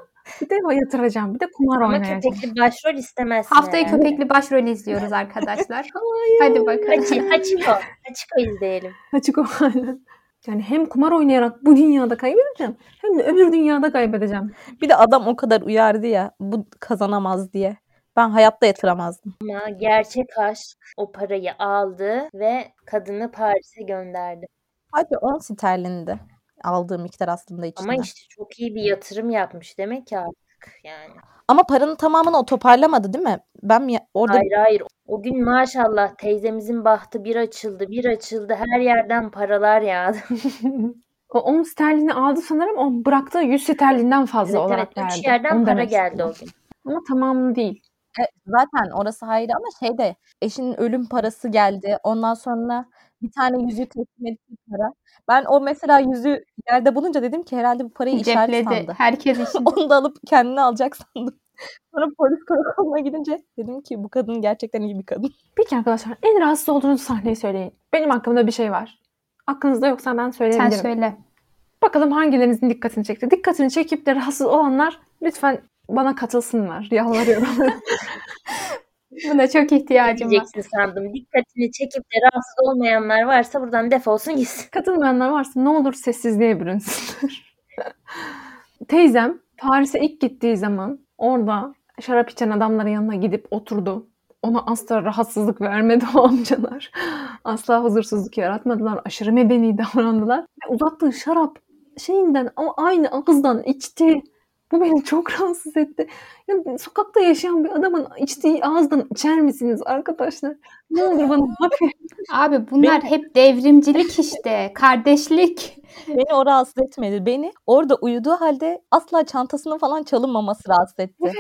[SPEAKER 1] bir de yatıracağım. Bir de kumar
[SPEAKER 4] Ama
[SPEAKER 1] oynayacağım.
[SPEAKER 4] köpekli başrol istemezsin
[SPEAKER 2] Haftaya
[SPEAKER 4] herhalde.
[SPEAKER 2] köpekli başrol izliyoruz arkadaşlar. Hadi bakalım.
[SPEAKER 4] Hachi, Hachiko. Hachiko izleyelim.
[SPEAKER 1] Açık o aynen. Yani hem kumar oynayarak bu dünyada kaybedeceğim hem de öbür dünyada kaybedeceğim.
[SPEAKER 3] Bir de adam o kadar uyardı ya bu kazanamaz diye. Ben hayatta yatıramazdım.
[SPEAKER 4] Ama gerçek aşk o parayı aldı ve kadını Paris'e gönderdi.
[SPEAKER 3] Hadi 10 sterlindi aldığım miktar aslında içinde.
[SPEAKER 4] Ama işte çok iyi bir yatırım yapmış demek ki artık yani.
[SPEAKER 3] Ama paranın tamamını o toparlamadı değil mi? Ben mi orada
[SPEAKER 4] Hayır hayır. O gün maşallah teyzemizin bahtı bir açıldı bir açıldı. Her yerden paralar yağdı.
[SPEAKER 1] O 10 sterlini aldı sanırım. O bıraktığı 100 sterlinden fazla
[SPEAKER 4] Evet,
[SPEAKER 1] olarak
[SPEAKER 4] evet.
[SPEAKER 1] verdi.
[SPEAKER 4] Üç yerden
[SPEAKER 1] Onu
[SPEAKER 4] para geldi
[SPEAKER 1] istedim.
[SPEAKER 4] o gün.
[SPEAKER 1] Ama tamamını değil.
[SPEAKER 3] E, zaten orası ayrı ama şeyde eşinin ölüm parası geldi. Ondan sonra bir tane yüzüğü teslim etti para. Ben o mesela yüzüğü yerde bulunca dedim ki herhalde bu parayı işaret sandı.
[SPEAKER 2] Herkes için.
[SPEAKER 3] Onu da alıp kendine alacak sandım. Sonra polis karakoluna gidince dedim ki bu kadın gerçekten iyi bir kadın.
[SPEAKER 1] Peki arkadaşlar en rahatsız olduğunuz sahneyi söyleyin. Benim hakkımda bir şey var. Aklınızda yoksa ben
[SPEAKER 2] Sen
[SPEAKER 1] söyleyebilirim.
[SPEAKER 2] söyle.
[SPEAKER 1] Bakalım hangilerinizin dikkatini çekti. Dikkatini çekip de rahatsız olanlar lütfen bana katılsınlar. Yalvarıyorum.
[SPEAKER 2] Buna çok ihtiyacım var.
[SPEAKER 4] Sandım. Dikkatini çekip de rahatsız olmayanlar varsa buradan defolsun gitsin.
[SPEAKER 1] Katılmayanlar varsa ne olur sessizliğe bürünsünler. Teyzem Paris'e ilk gittiği zaman orada şarap içen adamların yanına gidip oturdu. Ona asla rahatsızlık vermedi o amcalar. Asla huzursuzluk yaratmadılar. Aşırı medeni davrandılar. Ve uzattığı şarap şeyinden ama aynı ağızdan içti. Bu beni çok rahatsız etti. Yani sokakta yaşayan bir adamın içtiği ağızdan içer misiniz arkadaşlar? Ne olur bana bakın.
[SPEAKER 2] Abi bunlar hep devrimcilik işte. Kardeşlik.
[SPEAKER 3] Beni o rahatsız etmedi. Beni orada uyuduğu halde asla çantasının falan çalınmaması rahatsız etti.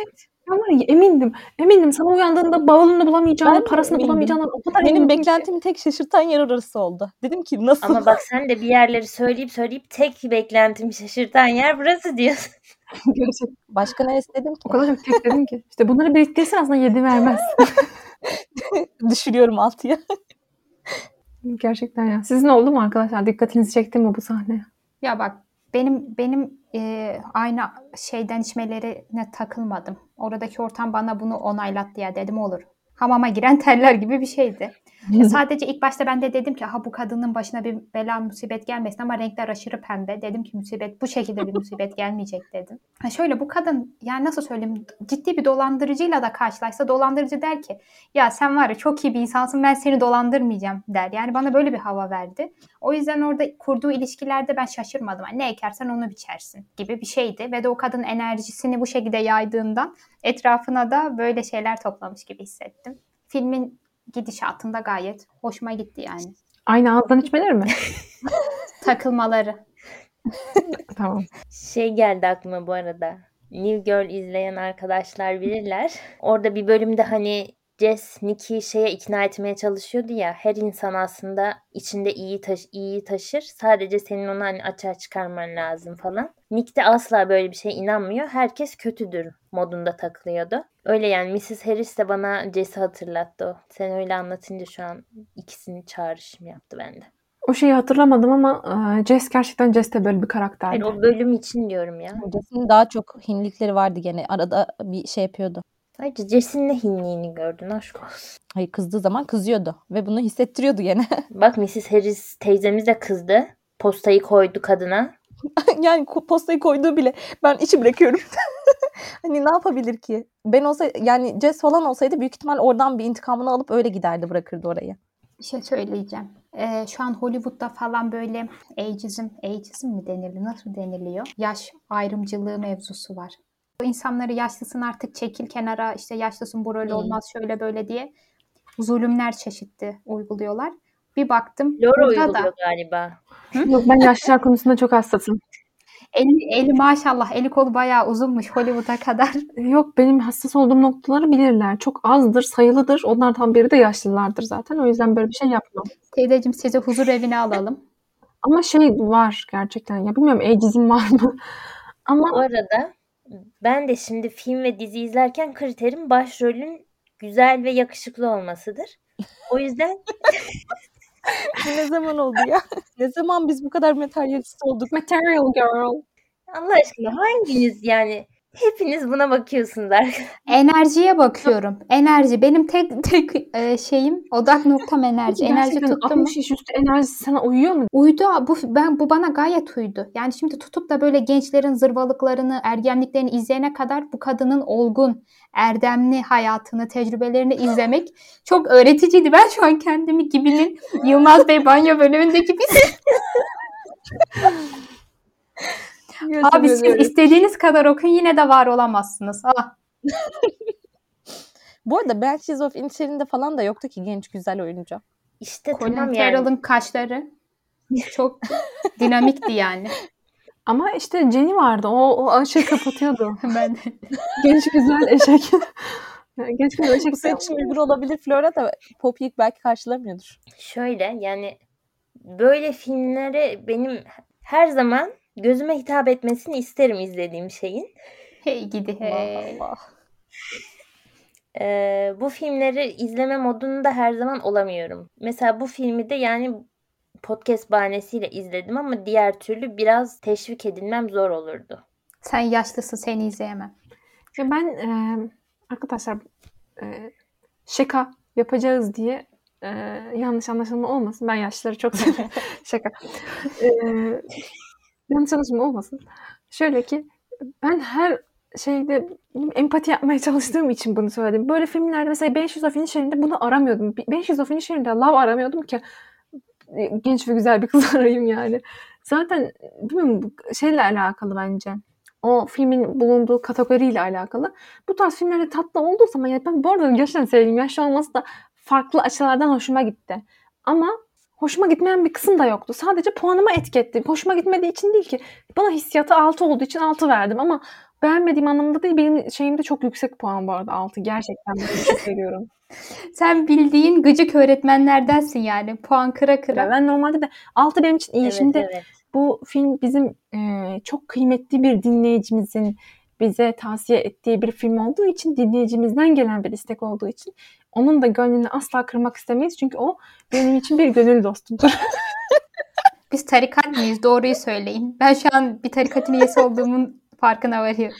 [SPEAKER 1] Ben var ya emindim. Emindim sana uyandığında bavulunu bulamayacağını,
[SPEAKER 3] Ben de
[SPEAKER 1] parasını
[SPEAKER 3] emindim.
[SPEAKER 1] bulamayacağını o kadar
[SPEAKER 3] Benim
[SPEAKER 1] emindim ki.
[SPEAKER 3] beklentimi tek şaşırtan yer orası oldu. Dedim ki nasıl?
[SPEAKER 4] Ama bak sen de bir yerleri söyleyip söyleyip tek beklentimi şaşırtan yer burası diyorsun.
[SPEAKER 1] Gerçekten.
[SPEAKER 3] Başka neresi dedim ki?
[SPEAKER 1] O kadar çok tek dedim ki. İşte bunları biriktirsen aslında yedi vermez.
[SPEAKER 3] Düşürüyorum altıya.
[SPEAKER 1] Gerçekten ya. Sizin oldu mu arkadaşlar? Dikkatinizi çekti mi bu sahne?
[SPEAKER 2] Ya bak benim benim e, aynı şeyden içmelerine takılmadım. Oradaki ortam bana bunu onaylattı ya dedim olur. Hamama giren teller gibi bir şeydi. Sadece ilk başta ben de dedim ki ha bu kadının başına bir bela musibet gelmesin ama renkler aşırı pembe. Dedim ki musibet bu şekilde bir musibet gelmeyecek dedim. Ha şöyle bu kadın yani nasıl söyleyeyim ciddi bir dolandırıcıyla da karşılaşsa dolandırıcı der ki ya sen var ya çok iyi bir insansın ben seni dolandırmayacağım der. Yani bana böyle bir hava verdi. O yüzden orada kurduğu ilişkilerde ben şaşırmadım. Yani ne ekersen onu biçersin gibi bir şeydi. Ve de o kadın enerjisini bu şekilde yaydığından etrafına da böyle şeyler toplamış gibi hissettim. Filmin gidişatında gayet hoşuma gitti yani.
[SPEAKER 1] Aynı ağızdan içmeleri mi?
[SPEAKER 2] Takılmaları.
[SPEAKER 1] tamam.
[SPEAKER 4] Şey geldi aklıma bu arada. New Girl izleyen arkadaşlar bilirler. Orada bir bölümde hani Jess Nick'i şeye ikna etmeye çalışıyordu ya. Her insan aslında içinde iyi taş iyiyi taşır. Sadece senin onu hani açığa çıkarman lazım falan. Nick de asla böyle bir şeye inanmıyor. Herkes kötüdür modunda takılıyordu. Öyle yani Mrs. Harris de bana Jess'i hatırlattı o. Sen öyle anlatınca şu an ikisini çağrışım yaptı bende.
[SPEAKER 1] O şeyi hatırlamadım ama e, Jess gerçekten Jess de böyle bir karakterdi.
[SPEAKER 4] Hayır o bölüm için diyorum ya.
[SPEAKER 3] Jess'in daha çok hinlikleri vardı gene. Arada bir şey yapıyordu.
[SPEAKER 4] Ayrıca Jess'in ne hinliğini gördün aşk olsun.
[SPEAKER 3] Hayır kızdığı zaman kızıyordu. Ve bunu hissettiriyordu gene.
[SPEAKER 4] Bak Mrs. Harris teyzemiz de kızdı. Postayı koydu kadına.
[SPEAKER 3] yani postayı koyduğu bile ben içi bırakıyorum. hani ne yapabilir ki? Ben olsa yani Jess falan olsaydı büyük ihtimal oradan bir intikamını alıp öyle giderdi bırakırdı orayı.
[SPEAKER 2] Bir şey söyleyeceğim. Ee, şu an Hollywood'da falan böyle ageism, ageism mi deniliyor? Nasıl deniliyor? Yaş ayrımcılığı mevzusu var. O insanları yaşlısın artık çekil kenara işte yaşlısın bu
[SPEAKER 4] Hmm.
[SPEAKER 2] olmaz şöyle böyle diye zulümler çeşitli uyguluyorlar. Bir baktım
[SPEAKER 4] Loro uyguluyor
[SPEAKER 2] da
[SPEAKER 4] galiba.
[SPEAKER 1] Yok ben yaşlılar konusunda çok hassasım.
[SPEAKER 2] Eli, eli maşallah eli kolu bayağı uzunmuş Hollywood'a kadar.
[SPEAKER 1] Yok benim hassas olduğum noktaları bilirler. Çok azdır, sayılıdır. Onlardan biri de yaşlılardır zaten. O yüzden böyle bir şey yapmam.
[SPEAKER 2] Teyzeciğim sizi huzur evine alalım.
[SPEAKER 1] Ama şey var gerçekten ya bilmiyorum ageizm var mı?
[SPEAKER 4] Bu
[SPEAKER 1] Ama
[SPEAKER 4] arada ben de şimdi film ve dizi izlerken kriterim başrolün güzel ve yakışıklı olmasıdır. O yüzden
[SPEAKER 3] Bu ne zaman oldu ya? ne zaman biz bu kadar materyalist olduk?
[SPEAKER 1] material girl.
[SPEAKER 4] Allah aşkına hanginiz yani hepiniz buna bakıyorsunuz arkadaşlar.
[SPEAKER 2] Enerjiye bakıyorum. Enerji. Benim tek tek e, şeyim odak noktam enerji. Enerji tuttu mu?
[SPEAKER 1] 60 yaş üstü enerjisi sana uyuyor mu?
[SPEAKER 2] Uydu. Bu ben bu bana gayet uydu. Yani şimdi tutup da böyle gençlerin zırvalıklarını, ergenliklerini izleyene kadar bu kadının olgun, erdemli hayatını, tecrübelerini izlemek çok öğreticiydi. Ben şu an kendimi gibinin Yılmaz Bey banyo bölümündeki bir Abi siz istediğiniz kadar okuyun yine de var olamazsınız. Ah.
[SPEAKER 3] Bu arada Banshees of Inisherin'de falan da yoktu ki genç güzel oyuncu.
[SPEAKER 4] İşte
[SPEAKER 2] Colin
[SPEAKER 4] tamam yani.
[SPEAKER 2] Farrell'ın kaşları çok dinamikti yani.
[SPEAKER 1] Ama işte Jenny vardı. O, o aşığı kapatıyordu.
[SPEAKER 2] Ben
[SPEAKER 1] Genç güzel eşek. Genç güzel eşek.
[SPEAKER 3] Bu senin için uygun olabilir Flora da Poppy'yi belki karşılamıyordur.
[SPEAKER 4] Şöyle yani böyle filmlere benim her zaman gözüme hitap etmesini isterim izlediğim şeyin.
[SPEAKER 2] hey gidi hey.
[SPEAKER 3] Allah.
[SPEAKER 4] Ee, bu filmleri izleme modunda her zaman olamıyorum. Mesela bu filmi de yani podcast bahanesiyle izledim ama diğer türlü biraz teşvik edilmem zor olurdu.
[SPEAKER 2] Sen yaşlısın seni izleyemem.
[SPEAKER 1] Ya ben e, arkadaşlar e, şaka yapacağız diye e, yanlış anlaşılma olmasın. Ben yaşlıları çok seviyorum. şaka. E, yanlış anlaşılma olmasın. Şöyle ki ben her şeyde empati yapmaya çalıştığım için bunu söyledim. Böyle filmlerde mesela 500 of Inisherin'de bunu aramıyordum. 500 of Inisherin'de love aramıyordum ki e, genç ve güzel bir kız arayayım yani. Zaten bilmiyorum şeyle alakalı bence o filmin bulunduğu kategoriyle alakalı. Bu tarz filmlerde tatlı olduğu zaman yani ben bu arada gerçekten sevdiğim yaşlı olması da farklı açılardan hoşuma gitti. Ama hoşuma gitmeyen bir kısım da yoktu. Sadece puanıma etiketti. Hoşuma gitmediği için değil ki. Bana hissiyatı 6 olduğu için 6 verdim ama beğenmediğim anlamında değil. Benim şeyimde çok yüksek puan bu arada 6. Gerçekten çok veriyorum.
[SPEAKER 2] Sen bildiğin gıcık öğretmenlerdensin yani. Puan kıra kıra.
[SPEAKER 1] Ben normalde de 6 benim için iyi.
[SPEAKER 4] Evet,
[SPEAKER 1] Şimdi
[SPEAKER 4] evet.
[SPEAKER 1] bu film bizim e, çok kıymetli bir dinleyicimizin bize tavsiye ettiği bir film olduğu için dinleyicimizden gelen bir istek olduğu için onun da gönlünü asla kırmak istemeyiz. Çünkü o benim için bir gönül dostumdur.
[SPEAKER 2] Biz tarikat mıyız? Doğruyu söyleyin. Ben şu an bir tarikatın üyesi olduğumun farkına varıyorum.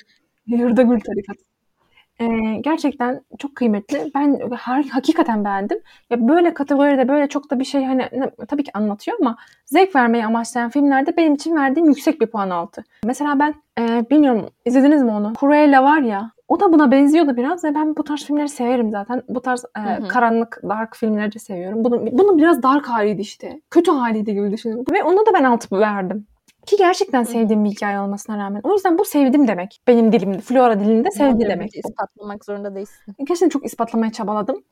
[SPEAKER 1] Yurda Gül Tarikat. Ee, gerçekten çok kıymetli. Ben har- hakikaten beğendim. Ya böyle kategoride böyle çok da bir şey hani tabii ki anlatıyor ama zevk vermeyi amaçlayan filmlerde benim için verdiğim yüksek bir puan altı. Mesela ben e, bilmiyorum izlediniz mi onu? Cruella var ya o da buna benziyordu biraz ve ben bu tarz filmleri severim zaten. Bu tarz e,
[SPEAKER 3] Hı hı.
[SPEAKER 1] karanlık, dark filmleri de seviyorum. Bunun, bunun biraz dark haliydi işte. Kötü haliydi gibi düşünün. Ve ona da ben altı verdim. Ki gerçekten sevdiğim bir hikaye olmasına rağmen. O yüzden bu sevdim demek. Benim dilimde, Flora dilinde sevdi demek.
[SPEAKER 3] ispatlamak zorunda değilsin.
[SPEAKER 1] Gerçekten çok ispatlamaya çabaladım.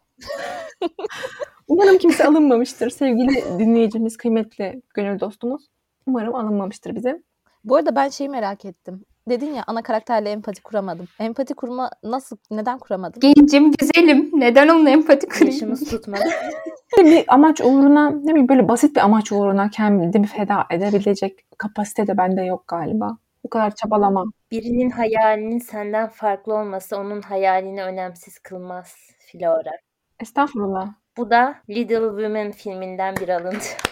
[SPEAKER 1] Umarım kimse alınmamıştır. Sevgili dinleyicimiz, kıymetli gönül dostumuz. Umarım alınmamıştır bize.
[SPEAKER 3] Bu arada ben şeyi merak ettim. Dedin ya ana karakterle empati kuramadım. Empati kurma nasıl, neden kuramadım?
[SPEAKER 2] Gencim, güzelim. Neden onunla empati kurayım?
[SPEAKER 4] Yaşımız tutmadı.
[SPEAKER 1] Bir amaç uğruna, ne bileyim böyle basit bir amaç uğruna kendimi feda edebilecek kapasite de bende yok galiba. Bu kadar çabalama.
[SPEAKER 4] Birinin hayalinin senden farklı olması onun hayalini önemsiz kılmaz Flora.
[SPEAKER 1] Estağfurullah.
[SPEAKER 4] Bu da Little Women filminden bir alıntı.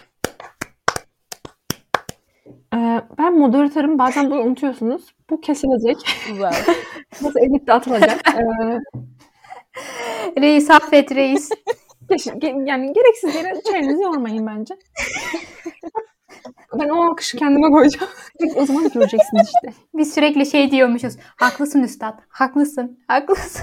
[SPEAKER 1] Ee, ben moderatörüm. Bazen bunu unutuyorsunuz. Bu kesilecek.
[SPEAKER 3] Wow.
[SPEAKER 1] Nasıl editte atılacak. Ee,
[SPEAKER 2] Reis affet reis.
[SPEAKER 1] yani gereksiz yere çenenizi yormayın bence. Ben o alkışı kendime koyacağım. o zaman göreceksiniz işte.
[SPEAKER 2] Biz sürekli şey diyormuşuz. Haklısın üstad. Haklısın. Haklısın.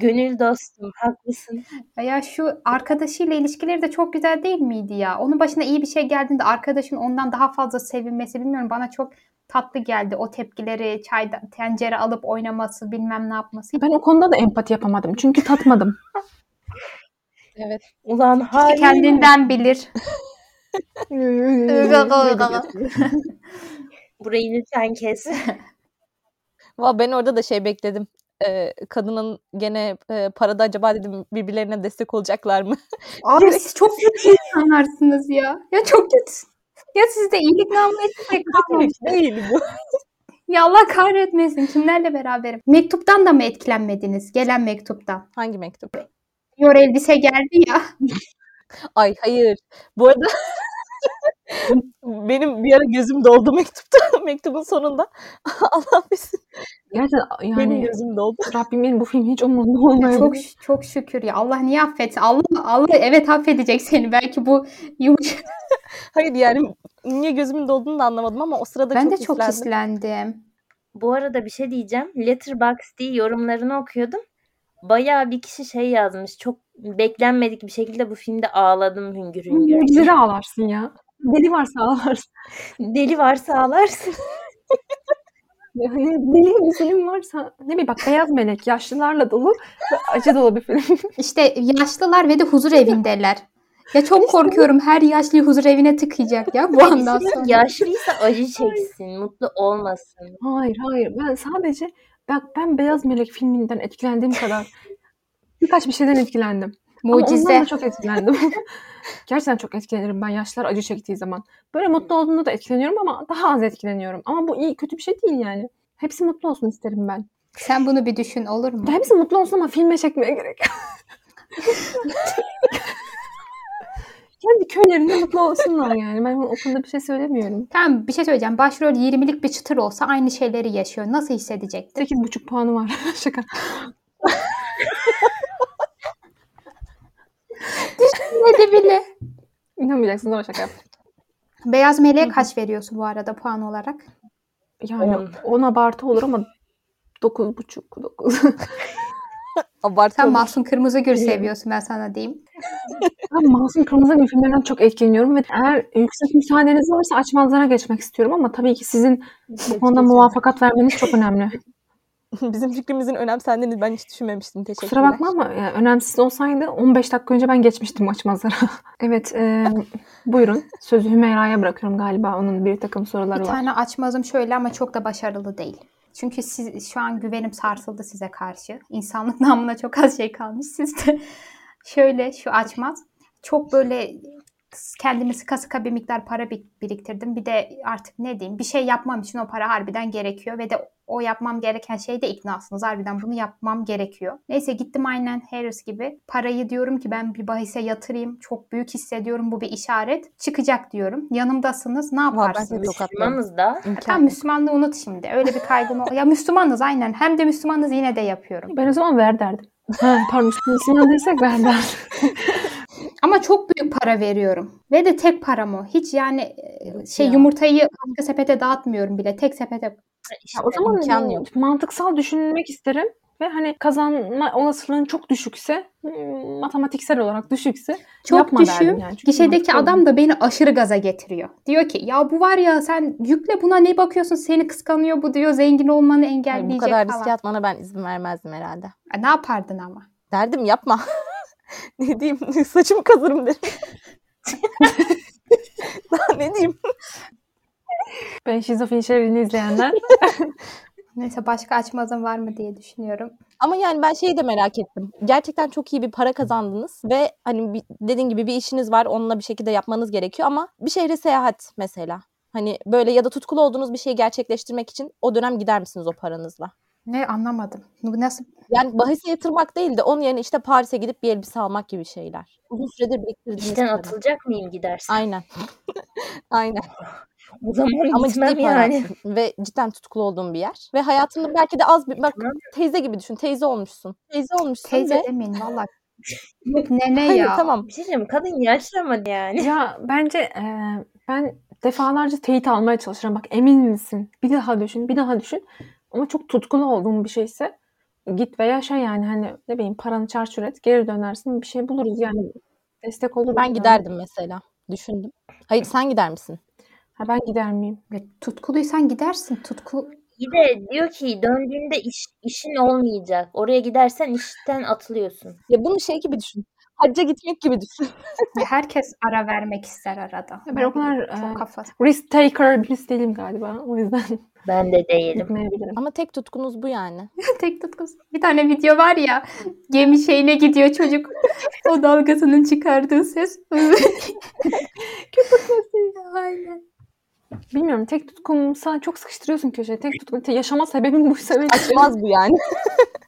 [SPEAKER 4] Gönül dostum haklısın.
[SPEAKER 2] Ya şu arkadaşıyla ilişkileri de çok güzel değil miydi ya? Onun başına iyi bir şey geldiğinde arkadaşın ondan daha fazla sevinmesi bilmiyorum bana çok tatlı geldi. O tepkileri, çayda tencere alıp oynaması, bilmem ne yapması.
[SPEAKER 1] Ben o konuda da empati yapamadım. Çünkü tatmadım.
[SPEAKER 3] evet.
[SPEAKER 4] Ulan hayır.
[SPEAKER 2] kendinden bilir.
[SPEAKER 4] Burayı lütfen kes.
[SPEAKER 3] Valla ben orada da şey bekledim. Ee, kadının gene e, parada acaba dedim birbirlerine destek olacaklar mı?
[SPEAKER 2] Abi siz çok kötü insanlarsınız ya. Ya çok kötü. Ya sizde iyilik namına hiçbir şey kalmamış.
[SPEAKER 3] Değil bu.
[SPEAKER 2] Ya Allah kahretmesin. Kimlerle beraberim? Mektuptan da mı etkilenmediniz? Gelen mektuptan.
[SPEAKER 3] Hangi mektup?
[SPEAKER 2] Yor elbise geldi ya.
[SPEAKER 3] Ay hayır. Bu arada benim bir ara gözüm doldu mektupta. Mektubun sonunda. Allah bilsin.
[SPEAKER 1] Gerçekten
[SPEAKER 3] Benim
[SPEAKER 1] yani
[SPEAKER 3] gözüm doldu.
[SPEAKER 1] Rabbimin bu film hiç umurunda olmayabilir.
[SPEAKER 2] Çok çok şükür ya. Allah niye affetsin? Allah Allah evet affedecek seni. Belki bu yumuş.
[SPEAKER 3] Hayır yani niye gözümün dolduğunu da anlamadım ama o sırada
[SPEAKER 2] Ben
[SPEAKER 3] çok
[SPEAKER 2] de çok
[SPEAKER 3] hislendim.
[SPEAKER 2] hislendim.
[SPEAKER 4] Bu arada bir şey diyeceğim. Letterboxd diye yorumlarını okuyordum. Bayağı bir kişi şey yazmış. Çok beklenmedik bir şekilde bu filmde ağladım hüngür hüngür.
[SPEAKER 1] Mucizevi ağlarsın ya. Deli varsa ağlarsın.
[SPEAKER 4] Deli varsa ağlarsın.
[SPEAKER 1] Yani deli bir film varsa ne bileyim bak Beyaz Melek yaşlılarla dolu ve acı dolu bir film.
[SPEAKER 2] İşte yaşlılar ve de huzur evindeler. Ya çok korkuyorum her yaşlıyı huzur evine tıkayacak ya bu andan sonra.
[SPEAKER 4] Yaşlıysa acı çeksin, mutlu olmasın.
[SPEAKER 1] Hayır hayır ben sadece bak ben Beyaz Melek filminden etkilendiğim kadar birkaç bir şeyden etkilendim. Ama ondan
[SPEAKER 2] Mucize.
[SPEAKER 1] da çok etkilendim. Gerçekten çok etkilenirim ben yaşlılar acı çektiği zaman. Böyle mutlu olduğunda da etkileniyorum ama daha az etkileniyorum. Ama bu iyi kötü bir şey değil yani. Hepsi mutlu olsun isterim ben.
[SPEAKER 2] Sen bunu bir düşün olur mu?
[SPEAKER 1] Hepsi mutlu olsun ama filme çekmeye gerek. Kendi köylerinde mutlu olsunlar yani. Ben o konuda bir şey söylemiyorum.
[SPEAKER 2] Tamam bir şey söyleyeceğim. Başrol 20'lik bir çıtır olsa aynı şeyleri yaşıyor. Nasıl hissedecektir?
[SPEAKER 1] 8,5 puanı var. Şaka.
[SPEAKER 2] De bile.
[SPEAKER 1] İnanmayacaksınız ama şaka yaptım.
[SPEAKER 2] Beyaz Meleğe kaç veriyorsun bu arada puan olarak?
[SPEAKER 1] Yani
[SPEAKER 4] On.
[SPEAKER 1] 10 abartı olur ama 9,5 9.
[SPEAKER 3] Abartı
[SPEAKER 2] Sen
[SPEAKER 3] olur.
[SPEAKER 2] Mahsun Kırmızıgül seviyorsun ben sana diyeyim.
[SPEAKER 1] Ben Masum Kırmızıgül filmlerinden çok etkileniyorum ve eğer yüksek müsaadeniz varsa açmazlara geçmek istiyorum ama tabii ki sizin bu konuda muvafakat vermeniz çok önemli.
[SPEAKER 3] Bizim fikrimizin önemsendiğini ben hiç düşünmemiştim. Teşekkürler.
[SPEAKER 1] Kusura bakma ama yani önemsiz olsaydı 15 dakika önce ben geçmiştim açmazlara. evet, e, buyurun. Sözü Hümeyra'ya bırakıyorum galiba. Onun bir takım soruları
[SPEAKER 2] Bir
[SPEAKER 1] var.
[SPEAKER 2] tane açmazım şöyle ama çok da başarılı değil. Çünkü siz şu an güvenim sarsıldı size karşı. İnsanlık namına çok az şey kalmış. Siz de şöyle şu açmaz. Çok böyle kendimi sıka sıka bir miktar para bir- biriktirdim. Bir de artık ne diyeyim bir şey yapmam için o para harbiden gerekiyor ve de o yapmam gereken şey de iknasınız. Harbiden bunu yapmam gerekiyor. Neyse gittim aynen Harris gibi. Parayı diyorum ki ben bir bahise yatırayım. Çok büyük hissediyorum bu bir işaret. Çıkacak diyorum. Yanımdasınız. Ne yaparsınız?
[SPEAKER 4] Müslümanız da.
[SPEAKER 2] Tam Müslümanlığı unut şimdi. Öyle bir kaygım ol- Ya Müslümanız aynen. Hem de Müslümanız yine de yapıyorum.
[SPEAKER 1] Ben o zaman ver derdim. Ha, pardon Müslüman değilsek ver derdim.
[SPEAKER 2] Ama çok büyük para veriyorum. Ve de tek param o. Hiç yani e, şey
[SPEAKER 3] ya.
[SPEAKER 2] yumurtayı başka sepete dağıtmıyorum bile. Tek sepete.
[SPEAKER 4] İşte
[SPEAKER 1] o zaman
[SPEAKER 3] imkan
[SPEAKER 1] e,
[SPEAKER 3] yok.
[SPEAKER 1] mantıksal düşünmek isterim. Ve hani kazanma olasılığın çok düşükse, m, matematiksel olarak düşükse
[SPEAKER 2] Çok
[SPEAKER 1] yapma
[SPEAKER 2] düşük.
[SPEAKER 1] derdim yani. Çünkü
[SPEAKER 2] Gişedeki adam da beni aşırı gaza getiriyor. Diyor ki ya bu var ya sen yükle buna ne bakıyorsun seni kıskanıyor bu diyor zengin olmanı engelleyecek
[SPEAKER 3] bu kadar
[SPEAKER 2] falan.
[SPEAKER 3] riske atmana ben izin vermezdim herhalde.
[SPEAKER 2] E, Ne yapardın ama?
[SPEAKER 3] Derdim yapma. ne diyeyim? Saçımı kazırım derim. Daha ne diyeyim?
[SPEAKER 1] Ben şizofreni şeylerini izleyenler
[SPEAKER 2] Neyse başka açmazım var mı diye düşünüyorum.
[SPEAKER 3] Ama yani ben şeyi de merak ettim. Gerçekten çok iyi bir para kazandınız ve hani bir, dediğin gibi bir işiniz var. Onunla bir şekilde yapmanız gerekiyor ama bir şehre seyahat mesela. Hani böyle ya da tutkulu olduğunuz bir şeyi gerçekleştirmek için o dönem gider misiniz o paranızla?
[SPEAKER 2] Ne anlamadım. Bu nasıl?
[SPEAKER 3] Yani bahise yatırmak değil de onun yerine işte Paris'e gidip bir elbise almak gibi şeyler. Uzun süredir biriktirdiğiniz
[SPEAKER 4] İşten
[SPEAKER 3] para.
[SPEAKER 4] atılacak mıyım gidersen?
[SPEAKER 3] Aynen. Aynen.
[SPEAKER 4] O zaman
[SPEAKER 3] Ama
[SPEAKER 4] gitmem yani.
[SPEAKER 3] ve cidden tutkulu olduğun bir yer. Ve hayatında belki de az bir bak teyze gibi düşün. Teyze olmuşsun. Teyze olmuşsun
[SPEAKER 2] Teyze
[SPEAKER 3] ve
[SPEAKER 2] demeyin valla. Yok nene
[SPEAKER 3] Hayır,
[SPEAKER 2] ya.
[SPEAKER 3] tamam.
[SPEAKER 4] Bir şey diyeyim kadın yaşlamadı yani.
[SPEAKER 1] ya bence e, ben defalarca teyit almaya çalışırım. Bak emin misin? Bir daha düşün, bir daha düşün. Ama çok tutkulu olduğum bir şeyse git ve yaşa yani hani ne bileyim paranı çarçur et geri dönersin bir şey buluruz yani destek oluruz.
[SPEAKER 3] Ben
[SPEAKER 1] yani.
[SPEAKER 3] giderdim mesela. Düşündüm. Hayır sen gider misin?
[SPEAKER 1] Ha, ben gider miyim?
[SPEAKER 2] Ve Tutkuluysan gidersin. Tutku
[SPEAKER 4] Bir de diyor ki döndüğünde iş, işin olmayacak. Oraya gidersen işten atılıyorsun.
[SPEAKER 3] Ya bunu şey gibi düşün. Hacca gitmek gibi düşün.
[SPEAKER 2] Herkes ara vermek ister arada.
[SPEAKER 1] Ben o kadar,
[SPEAKER 2] çok
[SPEAKER 1] e,
[SPEAKER 2] kafa.
[SPEAKER 1] Risk taker birisi değilim galiba. O yüzden
[SPEAKER 4] Ben de değilim.
[SPEAKER 3] Ama tek tutkunuz bu yani.
[SPEAKER 2] Tek tutkusu. Bir tane video var ya gemi şeyine gidiyor çocuk. o dalgasının çıkardığı ses. Köpük sesi. Aynen.
[SPEAKER 1] Bilmiyorum tek tutkumsa çok sıkıştırıyorsun köşeye. Tek tutkum te- yaşama sebebim buysa ve
[SPEAKER 3] Açmaz bu yani.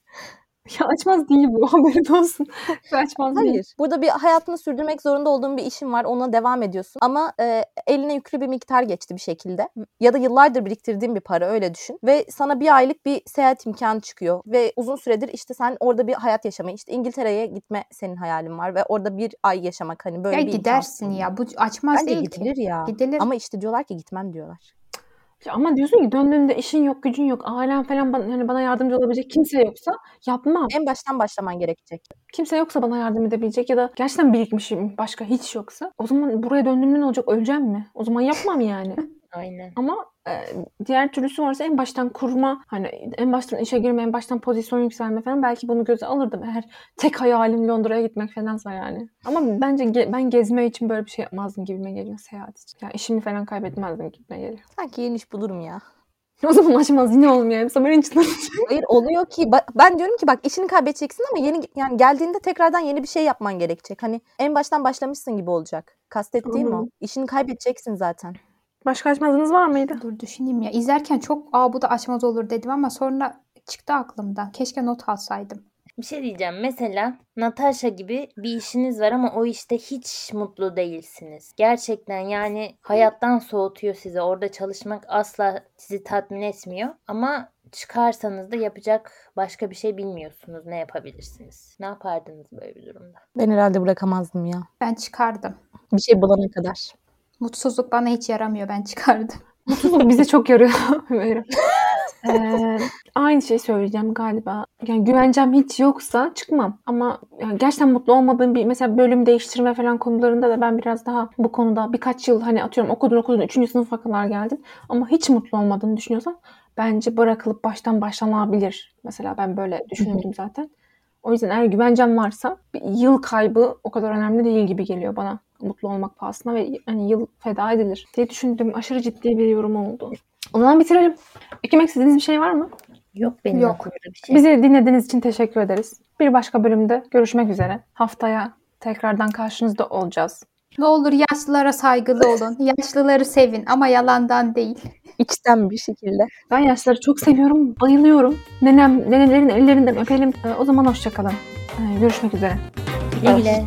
[SPEAKER 1] ya açmaz değil bu haberin olsun. Açmaz değil.
[SPEAKER 3] Hayır. Burada bir hayatını sürdürmek zorunda olduğun bir işin var. Ona devam ediyorsun. Ama e, eline yüklü bir miktar geçti bir şekilde. Ya da yıllardır biriktirdiğin bir para öyle düşün. Ve sana bir aylık bir seyahat imkanı çıkıyor. Ve uzun süredir işte sen orada bir hayat yaşamayı, işte İngiltere'ye gitme senin hayalin var. Ve orada bir ay yaşamak hani böyle
[SPEAKER 2] Ya
[SPEAKER 3] bir
[SPEAKER 2] gidersin
[SPEAKER 3] imkan.
[SPEAKER 2] ya. Bu açmaz
[SPEAKER 3] Bence
[SPEAKER 2] değil
[SPEAKER 3] gidilir
[SPEAKER 2] ki.
[SPEAKER 3] ya.
[SPEAKER 2] Gidilir.
[SPEAKER 3] Ama işte diyorlar ki gitmem diyorlar.
[SPEAKER 1] Ya ama diyorsun ki döndüğümde işin yok, gücün yok, ailen falan bana, hani bana yardımcı olabilecek kimse yoksa yapmam.
[SPEAKER 3] En baştan başlaman gerekecek.
[SPEAKER 1] Kimse yoksa bana yardım edebilecek ya da gerçekten birikmişim başka hiç yoksa o zaman buraya döndüğümde ne olacak? Öleceğim mi? O zaman yapmam yani.
[SPEAKER 4] Aynen.
[SPEAKER 1] Ama e, diğer türlüsü varsa en baştan kurma hani en baştan işe girme, en baştan pozisyon yükselme falan belki bunu göze alırdım eğer tek hayalim Londra'ya gitmek falansa yani. Ama bence ge- ben gezme için böyle bir şey yapmazdım gibime geliyor seyahat için. Ya işimi falan kaybetmezdim gibime geliyor.
[SPEAKER 3] Sanki yeni iş bulurum ya.
[SPEAKER 1] O zaman açmaz yine olmuyor. Yani. Sonra için
[SPEAKER 3] Hayır oluyor ki ba- ben diyorum ki bak işini kaybedeceksin ama yeni yani geldiğinde tekrardan yeni bir şey yapman gerekecek. Hani en baştan başlamışsın gibi olacak. Kastettiğim o.
[SPEAKER 1] Anladım.
[SPEAKER 3] İşini kaybedeceksin zaten.
[SPEAKER 1] Başka açmazınız var mıydı?
[SPEAKER 2] Dur düşüneyim ya. İzlerken çok aa bu da açmaz olur dedim ama sonra çıktı aklımdan. Keşke not alsaydım.
[SPEAKER 4] Bir şey diyeceğim. Mesela Natasha gibi bir işiniz var ama o işte hiç mutlu değilsiniz. Gerçekten yani hayattan soğutuyor sizi. Orada çalışmak asla sizi tatmin etmiyor. Ama çıkarsanız da yapacak başka bir şey bilmiyorsunuz. Ne yapabilirsiniz? Ne yapardınız böyle bir durumda?
[SPEAKER 3] Ben herhalde bırakamazdım ya.
[SPEAKER 2] Ben çıkardım.
[SPEAKER 3] Bir şey bulana kadar.
[SPEAKER 2] Mutsuzluk bana hiç yaramıyor. Ben çıkardım.
[SPEAKER 1] Mutsuzluk bize çok yarıyor. Ee, aynı şeyi söyleyeceğim galiba. Yani güvencem hiç yoksa çıkmam. Ama yani gerçekten mutlu olmadığım bir mesela bölüm değiştirme falan konularında da ben biraz daha bu konuda birkaç yıl hani atıyorum okudun okudun 3. sınıfa kadar geldin. Ama hiç mutlu olmadığını düşünüyorsan bence bırakılıp baştan başlanabilir. Mesela ben böyle düşünürdüm zaten. O yüzden eğer güvencem varsa bir yıl kaybı o kadar önemli değil gibi geliyor bana. Mutlu olmak pahasına ve hani yıl feda edilir diye düşündüm. Aşırı ciddi bir yorum oldu. O zaman bitirelim. Eklemek istediğiniz bir şey var mı?
[SPEAKER 4] Yok benim
[SPEAKER 2] Yok.
[SPEAKER 4] bir şey.
[SPEAKER 1] Bizi dinlediğiniz için teşekkür ederiz. Bir başka bölümde görüşmek üzere. Haftaya tekrardan karşınızda olacağız.
[SPEAKER 2] Ne olur yaşlılara saygılı olun. Yaşlıları sevin ama yalandan değil.
[SPEAKER 3] İçten bir şekilde.
[SPEAKER 1] Ben yaşlıları çok seviyorum, bayılıyorum. Nenem, nenelerin ellerinden öpelim. Ee, O zaman hoşçakalın. Ee, Görüşmek üzere.
[SPEAKER 4] Güle güle.